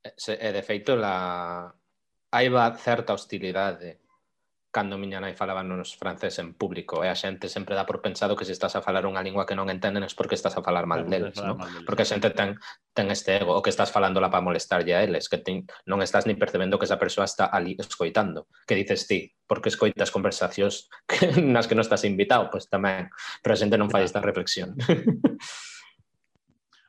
B: e de feito, la... hai va certa hostilidade cando miña nai falaba nos francés en público e a xente sempre dá por pensado que se estás a falar unha lingua que non entenden es porque estás a falar mal deles,
A: non?
B: Porque a xente ten, ten este ego, o que estás falándola para molestarlle a eles, que ten, non estás ni percebendo que esa persoa está ali escoitando. Que dices ti? Porque escoitas conversacións que, nas que non estás invitado, pois pues tamén, pero a xente non fai esta reflexión.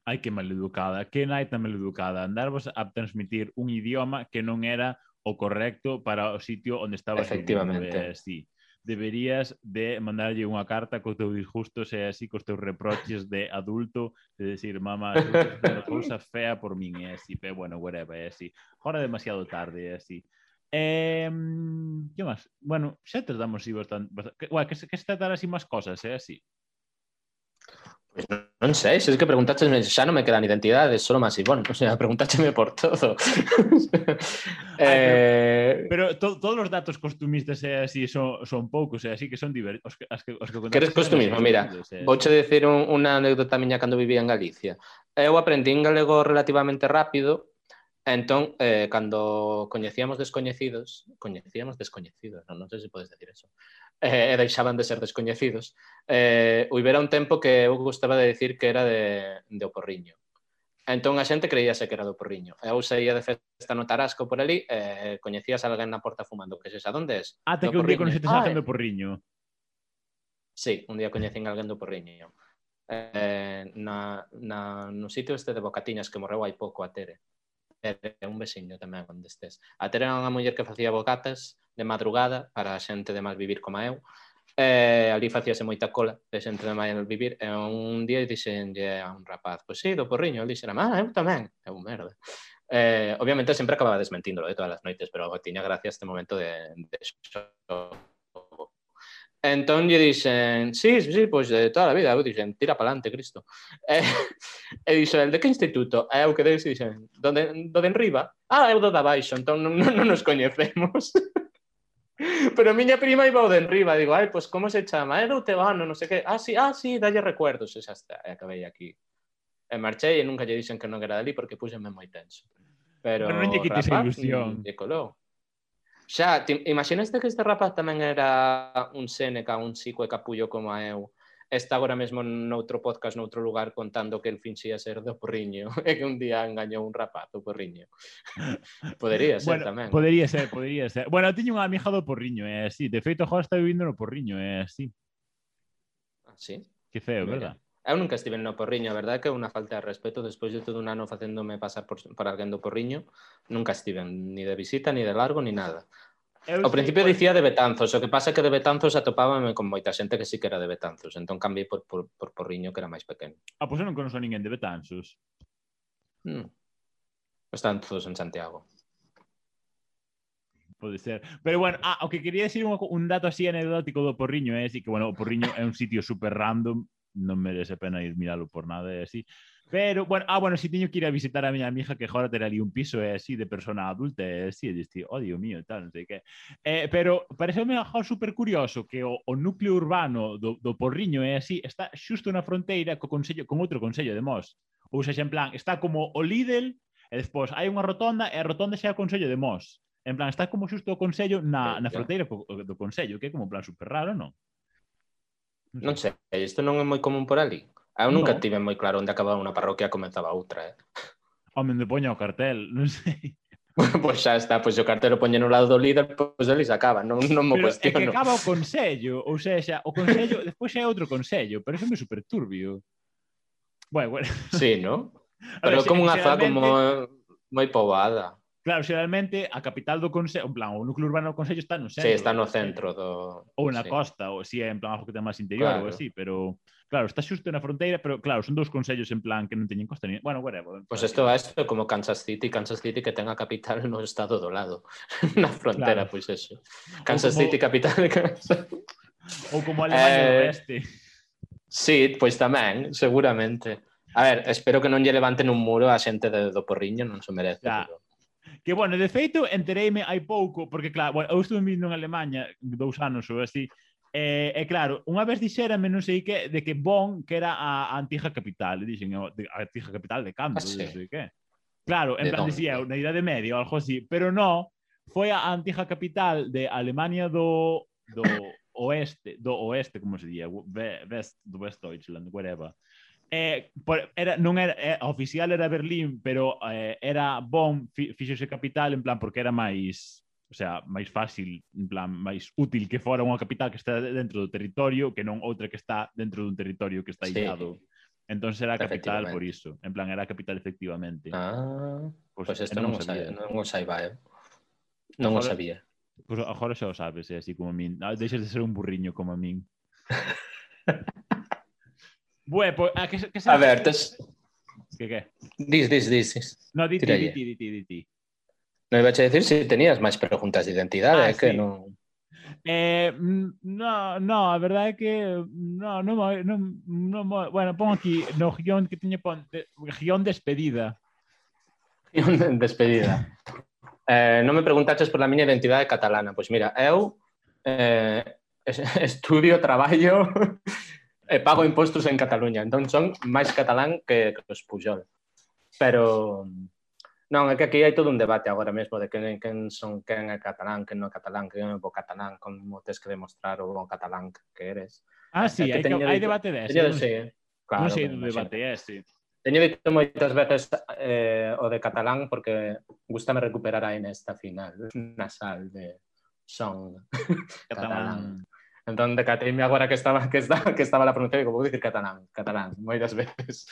A: Ai, que maleducada, que nai tan maleducada, andarvos a transmitir un idioma que non era o correcto para o sitio onde estaba
B: Efectivamente.
A: Eh, sí. Deberías de mandarlle unha carta co teu disgusto e así cos teus reproches de adulto, de decir, mamá, unha cousa fea por min e así, pero bueno, whatever, é así. Ahora demasiado tarde é así. Eh, que máis? Bueno, xa tratamos así bastante... bastante... Ué, que, que se tratar así máis cosas, é eh, así.
B: Pois non, non sei, se es que preguntáchesme, xa non me quedan identidades, solo máis Ivón, o sea, preguntácheme por todo. eh...
A: Pero, pero to, todos os datos costumistas e eh, así son, son poucos, e eh, así que son divertidos. Os, as que, os que
B: Queres costumismo? Mira,
A: eh.
B: vouche decir un, unha anécdota miña cando vivía en Galicia. Eu aprendín galego relativamente rápido, Entón, eh, cando coñecíamos descoñecidos, coñecíamos descoñecidos, non, non sei se podes decir eso, eh, e deixaban de ser descoñecidos. Eh, huibera un tempo que eu gustaba de dicir que era de, de Oporriño. Entón a xente creíase que era do Porriño. Eu saía de festa no Tarasco por ali e eh, coñecías alguén na porta fumando, que xa onde es?
A: Ata que un día coñecetes
B: ah,
A: alguén do Porriño.
B: Sí, un día coñecín alguén do Porriño. Eh, na, na, no sitio este de Bocatiñas que morreu hai pouco a Tere é un veciño tamén onde estés. Até era unha muller que facía bocatas de madrugada para a xente de malvivir como eu. E ali facíase moita cola de xente de malvivir. E un día dixenlle a un rapaz, pois sí, do porriño, ali xera, ah, eu tamén. É un merda. Eh, obviamente sempre acababa desmentíndolo de todas as noites, pero tiña gracia este momento de, de show Entón lle dixen, sí, sí, pois de toda a vida, eu dixen, tira para adelante, Cristo. E, e dixo, el de que instituto? E eu quedei, e dixen, do de, do de enriba? Ah, eu do da baixo, entón non, non, non nos coñecemos. Pero a miña prima iba o de enriba, digo, ai, pois como se chama? É do tebano, non sei que. Ah, sí, ah, sí, dalle recuerdos, e xa está, e acabei aquí. E marchei e nunca lle dixen que non era dali porque púxeme moi tenso. Pero,
A: Pero non lle quites
B: rapaz,
A: ilusión.
B: Lle colou. Xa, te, imaginaste que este rapaz tamén era un Seneca, un psico e capullo como a eu está agora mesmo noutro podcast noutro lugar contando que el finxía ser do Porriño e que un día engañou un rapaz do Porriño. podería ser
A: bueno,
B: tamén.
A: Podería ser, podería ser. Bueno, tiño unha amiga do Porriño, é así. De feito, agora está vivindo no Porriño, é así.
B: Ah, sí?
A: Que feo,
B: Mira.
A: verdad?
B: Eu nunca estive no Porriño, a verdade que é unha falta de respeto despois de todo un ano facéndome pasar por, por alguén do Porriño, nunca estive ni de visita, ni de largo, ni nada.
A: Eu
B: Ao principio
A: por...
B: dicía de Betanzos, o que pasa é que de Betanzos atopábame con moita xente que sí que era de Betanzos, entón cambiei por, por, por Porriño que era máis pequeno.
A: Ah, pois eu non conozco ninguén de Betanzos.
B: Hmm. Están todos en Santiago.
A: Pode ser. Pero bueno, ah, o que quería decir un, un dato así anecdótico do Porriño é eh? así que, bueno, o Porriño é un sitio super random non merece pena ir miralo por nada e así. Pero, bueno, ah, bueno, si teño que ir a visitar a miña amiga que agora terá ali un piso é así de persona adulta e así, e diste, oh, Dios mío, tal, non sei que. Eh, pero pareceu-me algo super curioso que o, o núcleo urbano do, do Porriño é así, está xusto na fronteira co consello, con outro consello de Mos. Ou seja, en plan, está como o Lidl e despois hai unha rotonda e a rotonda xa é o consello de Mos. En plan, está como xusto o consello na, na fronteira co, do consello, que é como plan super raro, non?
B: Non sei, isto non é moi común por ali. Eu nunca
A: no.
B: tive moi claro onde acababa unha parroquia e comenzaba outra, eh.
A: Home, onde poña o cartel, non sei.
B: pois pues xa está, pois pues, o cartel o poñe no lado do líder, pois pues, ali se acaba, non, non mo
A: pero cuestiono. Pero é que acaba o consello, ou seja, o consello, despois xa é outro consello, pero eso é super turbio. Bueno, bueno.
B: Sí, ¿no? Pero
A: ver,
B: como unha zona como moi poboada.
A: Claro, xeralmente a capital do Consello, en plan, o núcleo urbano do Consello está no centro.
B: Sí, está no centro do...
A: Ou na
B: sí.
A: costa, ou si é en plan algo que ten máis interior,
B: claro.
A: ou así, pero... Claro, está xusto na fronteira, pero claro, son dous consellos en plan que non teñen costa ni... Bueno, whatever.
B: Pois isto é isto como Kansas City, Kansas City que ten a capital no estado do lado, na frontera,
A: claro.
B: pois pues eso. Kansas
A: como...
B: City, capital de Kansas.
A: Ou como Alemania
B: eh...
A: do Oeste.
B: Sí, pois tamén, seguramente. A ver, espero que non lle levanten un muro a xente de, do Porriño, non se merece.
A: Ya,
B: pero...
A: Que, bueno, de feito, entereime hai pouco, porque, claro, bueno, eu estuve vindo en Alemanha dous anos ou así, E, eh, eh, claro, unha vez dixérame, non sei que, de que Bonn, que era a, a antiga capital, dixen, oh, a, a antiga capital de Cando,
B: ah, sí.
A: non sei que. Claro, en
B: de
A: plan, dixía, na Idade Media ou algo así, pero no, foi a antiga capital de Alemania do, do oeste, do oeste, como se día, West, do West Deutschland, whatever eh, por, era, non era, eh, oficial era Berlín, pero eh, era Bonn, fi, fixose capital, en plan, porque era máis o sea, máis fácil, en plan, máis útil que fora unha capital que está dentro do territorio que non outra que está dentro dun territorio que está
B: sí.
A: illado. Entón era a capital por iso. En plan, era a capital efectivamente.
B: Ah,
A: pois
B: pues,
A: pues
B: isto eh, non, non, o
A: sabía.
B: non o saiba, eh? Non
A: agora, o
B: sabía.
A: Pois pues, agora xa o sabes, é eh? así como a min. Ah, deixas de ser un burriño como a min. Bue, pois... Ah, a, que, que se...
B: a ver, tes...
A: Que que?
B: Dis, dis, dis. dis.
A: No, di ti, di ti, di ti, di ti.
B: No iba a decir se si tenías máis preguntas de identidade,
A: ah,
B: eh,
A: sí.
B: que non...
A: Eh, mm, no, no, a verdade é que no, no, no, no, bueno, pon aquí no guión que teño pon de, guión despedida.
B: Guión despedida. Eh, non me preguntaches por la miña identidade catalana. Pois mira, eu eh, estudio, traballo e pago impostos en Cataluña, entón son máis catalán que, que os Pujol. Pero non, é que aquí hai todo un debate agora mesmo de quen, quen son quen é catalán, quen non é catalán, quen é bo catalán, como tens que demostrar o bon catalán que eres.
A: Ah, sí,
B: eh, é
A: eh, que hai,
B: hai
A: debate dese.
B: Teño de, sí, claro.
A: Non sei do debate, é, sí.
B: Teño dito moitas veces eh, o de catalán porque gustame recuperar aí nesta final nasal de son catalán. catalán. Entón, decateime agora que estaba, que estaba, que estaba la pronuncia, como vou dicir catalán, catalán, moitas veces.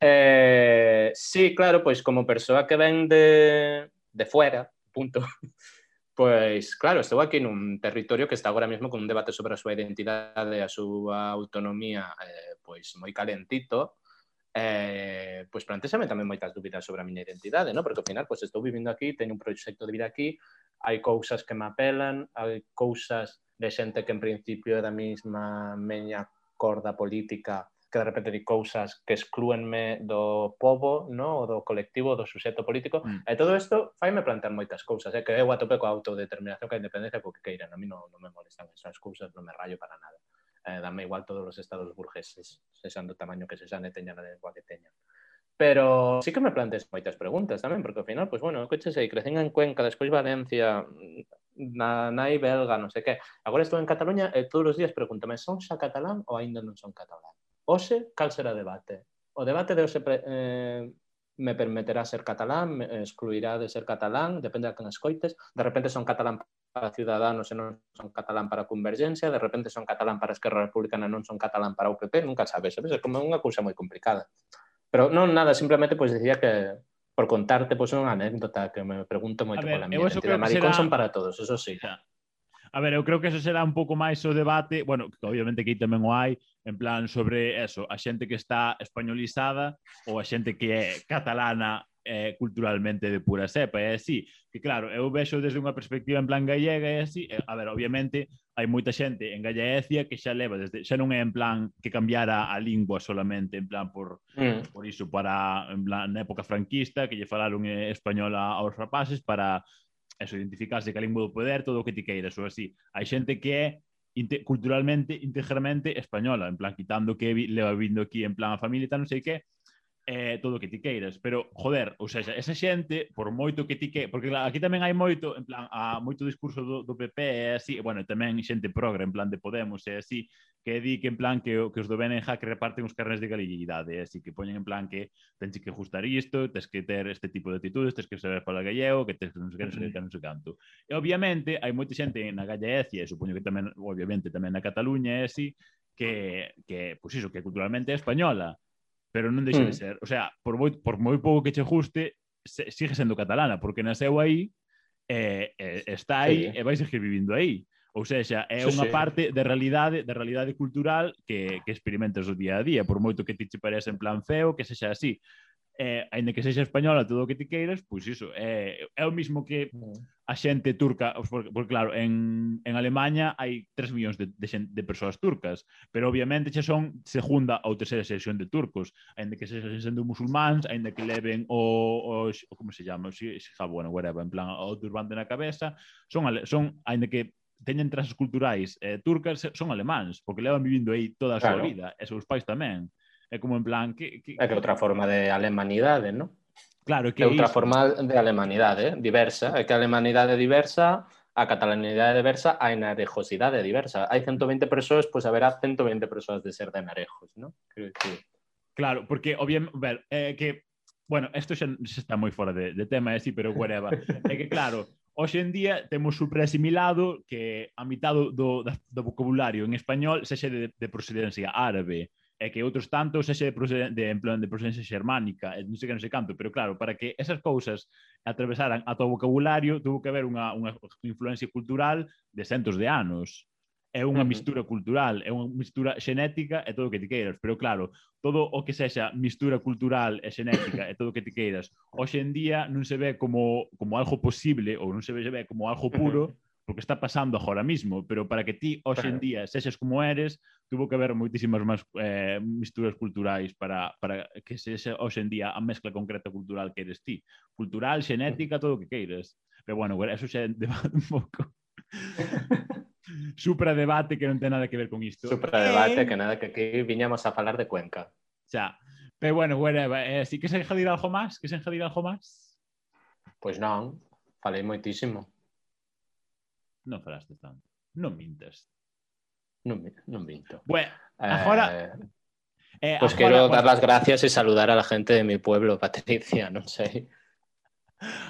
B: Eh, sí, claro, pois como persoa que ven de, de fuera, punto, pois claro, estou aquí nun territorio que está agora mesmo con un debate sobre a súa identidade e a súa autonomía eh, pois moi calentito, eh, pois plantexame tamén moitas dúbidas sobre a miña identidade, no? porque ao final pois, estou vivindo aquí, teño un proxecto de vida aquí, hai cousas que me apelan, hai cousas de xente que en principio é da mesma meña corda política que de repente di cousas que exclúenme do povo, no? o do colectivo, do suxeto político,
A: mm.
B: e todo isto faime plantear moitas cousas, é eh? que eu atope coa autodeterminación que a independencia co que queiran, a mí non, non me molestan esas cousas, non me rayo para nada. Eh, dame igual todos os estados burgueses, sexan do tamaño que sexan e teñan a lengua que teñan. Pero sí que me plantes moitas preguntas tamén, porque ao final, pois pues, bueno, coches coche sei, crecen en Cuenca, despois Valencia, na nai belga, non sei que. Agora estou en Cataluña e todos os días pregúntame, son xa catalán ou aínda non son catalán? Oxe, cal será o debate? O debate de hoxe pre, eh, me permitirá ser catalán, me excluirá de ser catalán, depende de quen escoites. De repente son catalán para Ciudadanos e non son catalán para Convergencia, de repente son catalán para Esquerra Republicana e non son catalán para UPP, nunca sabes, sabes? É como unha cousa moi complicada. Pero non nada, simplemente pois pues, decía que por contarte pois pues, unha anécdota que me pregunto moito
A: ver,
B: pola miña.
A: que
B: maricón
A: será...
B: son para todos, eso sí.
A: Xa. A ver, eu creo que eso será un pouco máis o debate, bueno, que obviamente que aí tamén o hai, en plan sobre eso, a xente que está españolizada ou a xente que é catalana é culturalmente de pura cepa, é así. Que claro, eu vexo desde unha perspectiva en plan gallega, é así. A ver, obviamente, hai moita xente en Gallecia que xa leva desde... Xa non é en plan que cambiara a lingua solamente, en plan por,
B: mm.
A: por iso, para, en plan, na época franquista, que lle falaron española aos rapaces para eso, identificarse que a lingua do poder, todo o que ti queiras, ou así. Hai xente que é inte culturalmente, integramente española, en plan, quitando que leva vindo aquí, en plan, a familia e tal, non sei que, eh, todo o que ti queiras, pero joder, ou seja, esa xente, por moito que ti que, porque claro, aquí tamén hai moito, en plan, a moito discurso do, do PP e así, e, bueno, tamén xente progre, en plan de Podemos e así, que di que en plan que, que os do BNJ que reparten os carnes de galeguidade, así que poñen en plan que tens que ajustar isto, tens que ter este tipo de actitudes, tens que saber falar gallego, que tens que non sei que, non sei que, non sei canto. E obviamente hai moita xente na Gallecia, e supoño que tamén, obviamente, tamén na Cataluña e así, que, que pois pues iso, que culturalmente é española, pero non deixa mm. de
B: hmm.
A: ser. O sea, por moi, por moi pouco que che guste, se, sigue sendo catalana, porque naceu aí, eh, eh, está aí
B: sí.
A: e vai seguir vivindo aí. Ou seja, é
B: sí,
A: unha
B: sí.
A: parte de realidade, de realidade cultural que, que experimentas o día a día, por moito que ti che parece en plan feo, que sexa así eh, ainda que sexa española todo o que ti queiras, pois iso, eh, é o mismo que mm. a xente turca, porque, porque claro, en, en Alemanha hai 3 millóns de, de, xente, de persoas turcas, pero obviamente xa son segunda ou terceira sección de turcos, ainda que sexan sendo musulmáns, ainda que leven o, o, o como se chama, o, si, bueno, whatever, en plan, o turbante na cabeza, son, son ainda que teñen trazos culturais eh, turcas, son alemáns, porque levan vivindo aí toda a súa claro. vida, e seus pais tamén. É como en plan... Que, que...
B: É que outra forma de alemanidade, non?
A: Claro, que
B: é outra iso... forma de alemanidade, ¿eh? diversa. É que a alemanidade diversa, a catalanidade diversa, a enarejosidade diversa. Hai 120 persoas, pois haberá 120 persoas de ser de enarejos, non? Creo que...
A: Claro, porque obviamente, ver, é que bueno, isto xa, xa está moi fora de, de tema eh, así, pero whatever. é que claro, hoxe en día temos superasimilado que a mitad do, do, do vocabulario en español sexa de, de procedencia árabe e que outros tantos ese de, de, en plan de procedencia xermánica, e non sei que non sei canto, pero claro, para que esas cousas atravesaran a todo vocabulario, tuvo que haber unha, unha influencia cultural de centos de anos. É unha uh -huh. mistura cultural, é unha mistura xenética e todo o que ti queiras, pero claro, todo o que sexa mistura cultural e xenética e todo o que ti queiras, hoxe en día non se ve como, como algo posible ou non se ve, se ve como algo puro, uh -huh porque está pasando agora mismo, pero para que ti hoxe en día sexes como eres, tuvo que haber moitísimas máis eh, misturas culturais para, para que se ese, hoxe en día a mezcla concreta cultural que eres ti. Cultural, xenética, todo o que queires. Pero bueno, eso xa debate un pouco. Supra debate que non ten nada que ver con isto.
B: Supra debate eh... que nada que aquí viñamos a falar de Cuenca.
A: Xa. Pero bueno, whatever. Eh, si queres engadir algo máis? Queres engadir algo máis?
B: Pois non. Falei moitísimo.
A: Non falaste tanto. Non mintas.
B: Non, non minto.
A: Bueno, agora...
B: Eh... Eh, pues agora, quero dar as gracias e saludar a la gente de mi pueblo, Patricia, non sei.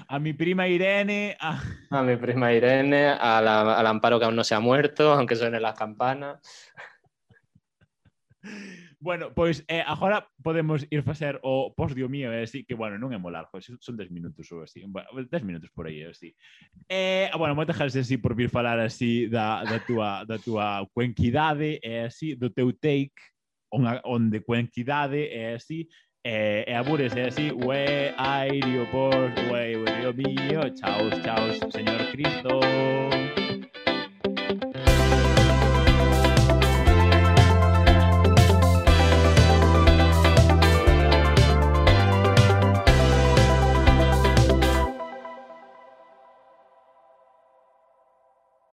A: A mi prima Irene. A,
B: a mi prima Irene, a la, al amparo que aún no se ha muerto, aunque suene la campana.
A: Bueno, pois eh, agora podemos ir facer o posdio mío, eh, é así, que, bueno, non é molar, son 10 minutos ou así, 10 minutos por aí, así. Eh, eh ah, bueno, moita gracias así por vir falar así da, da, tua, da tua cuenquidade, é así, do teu take, onde on de cuenquidade, é así, eh, e abures, é así, ue, aire, o post, ue, ue, mío, chaos, chaos, señor Cristo.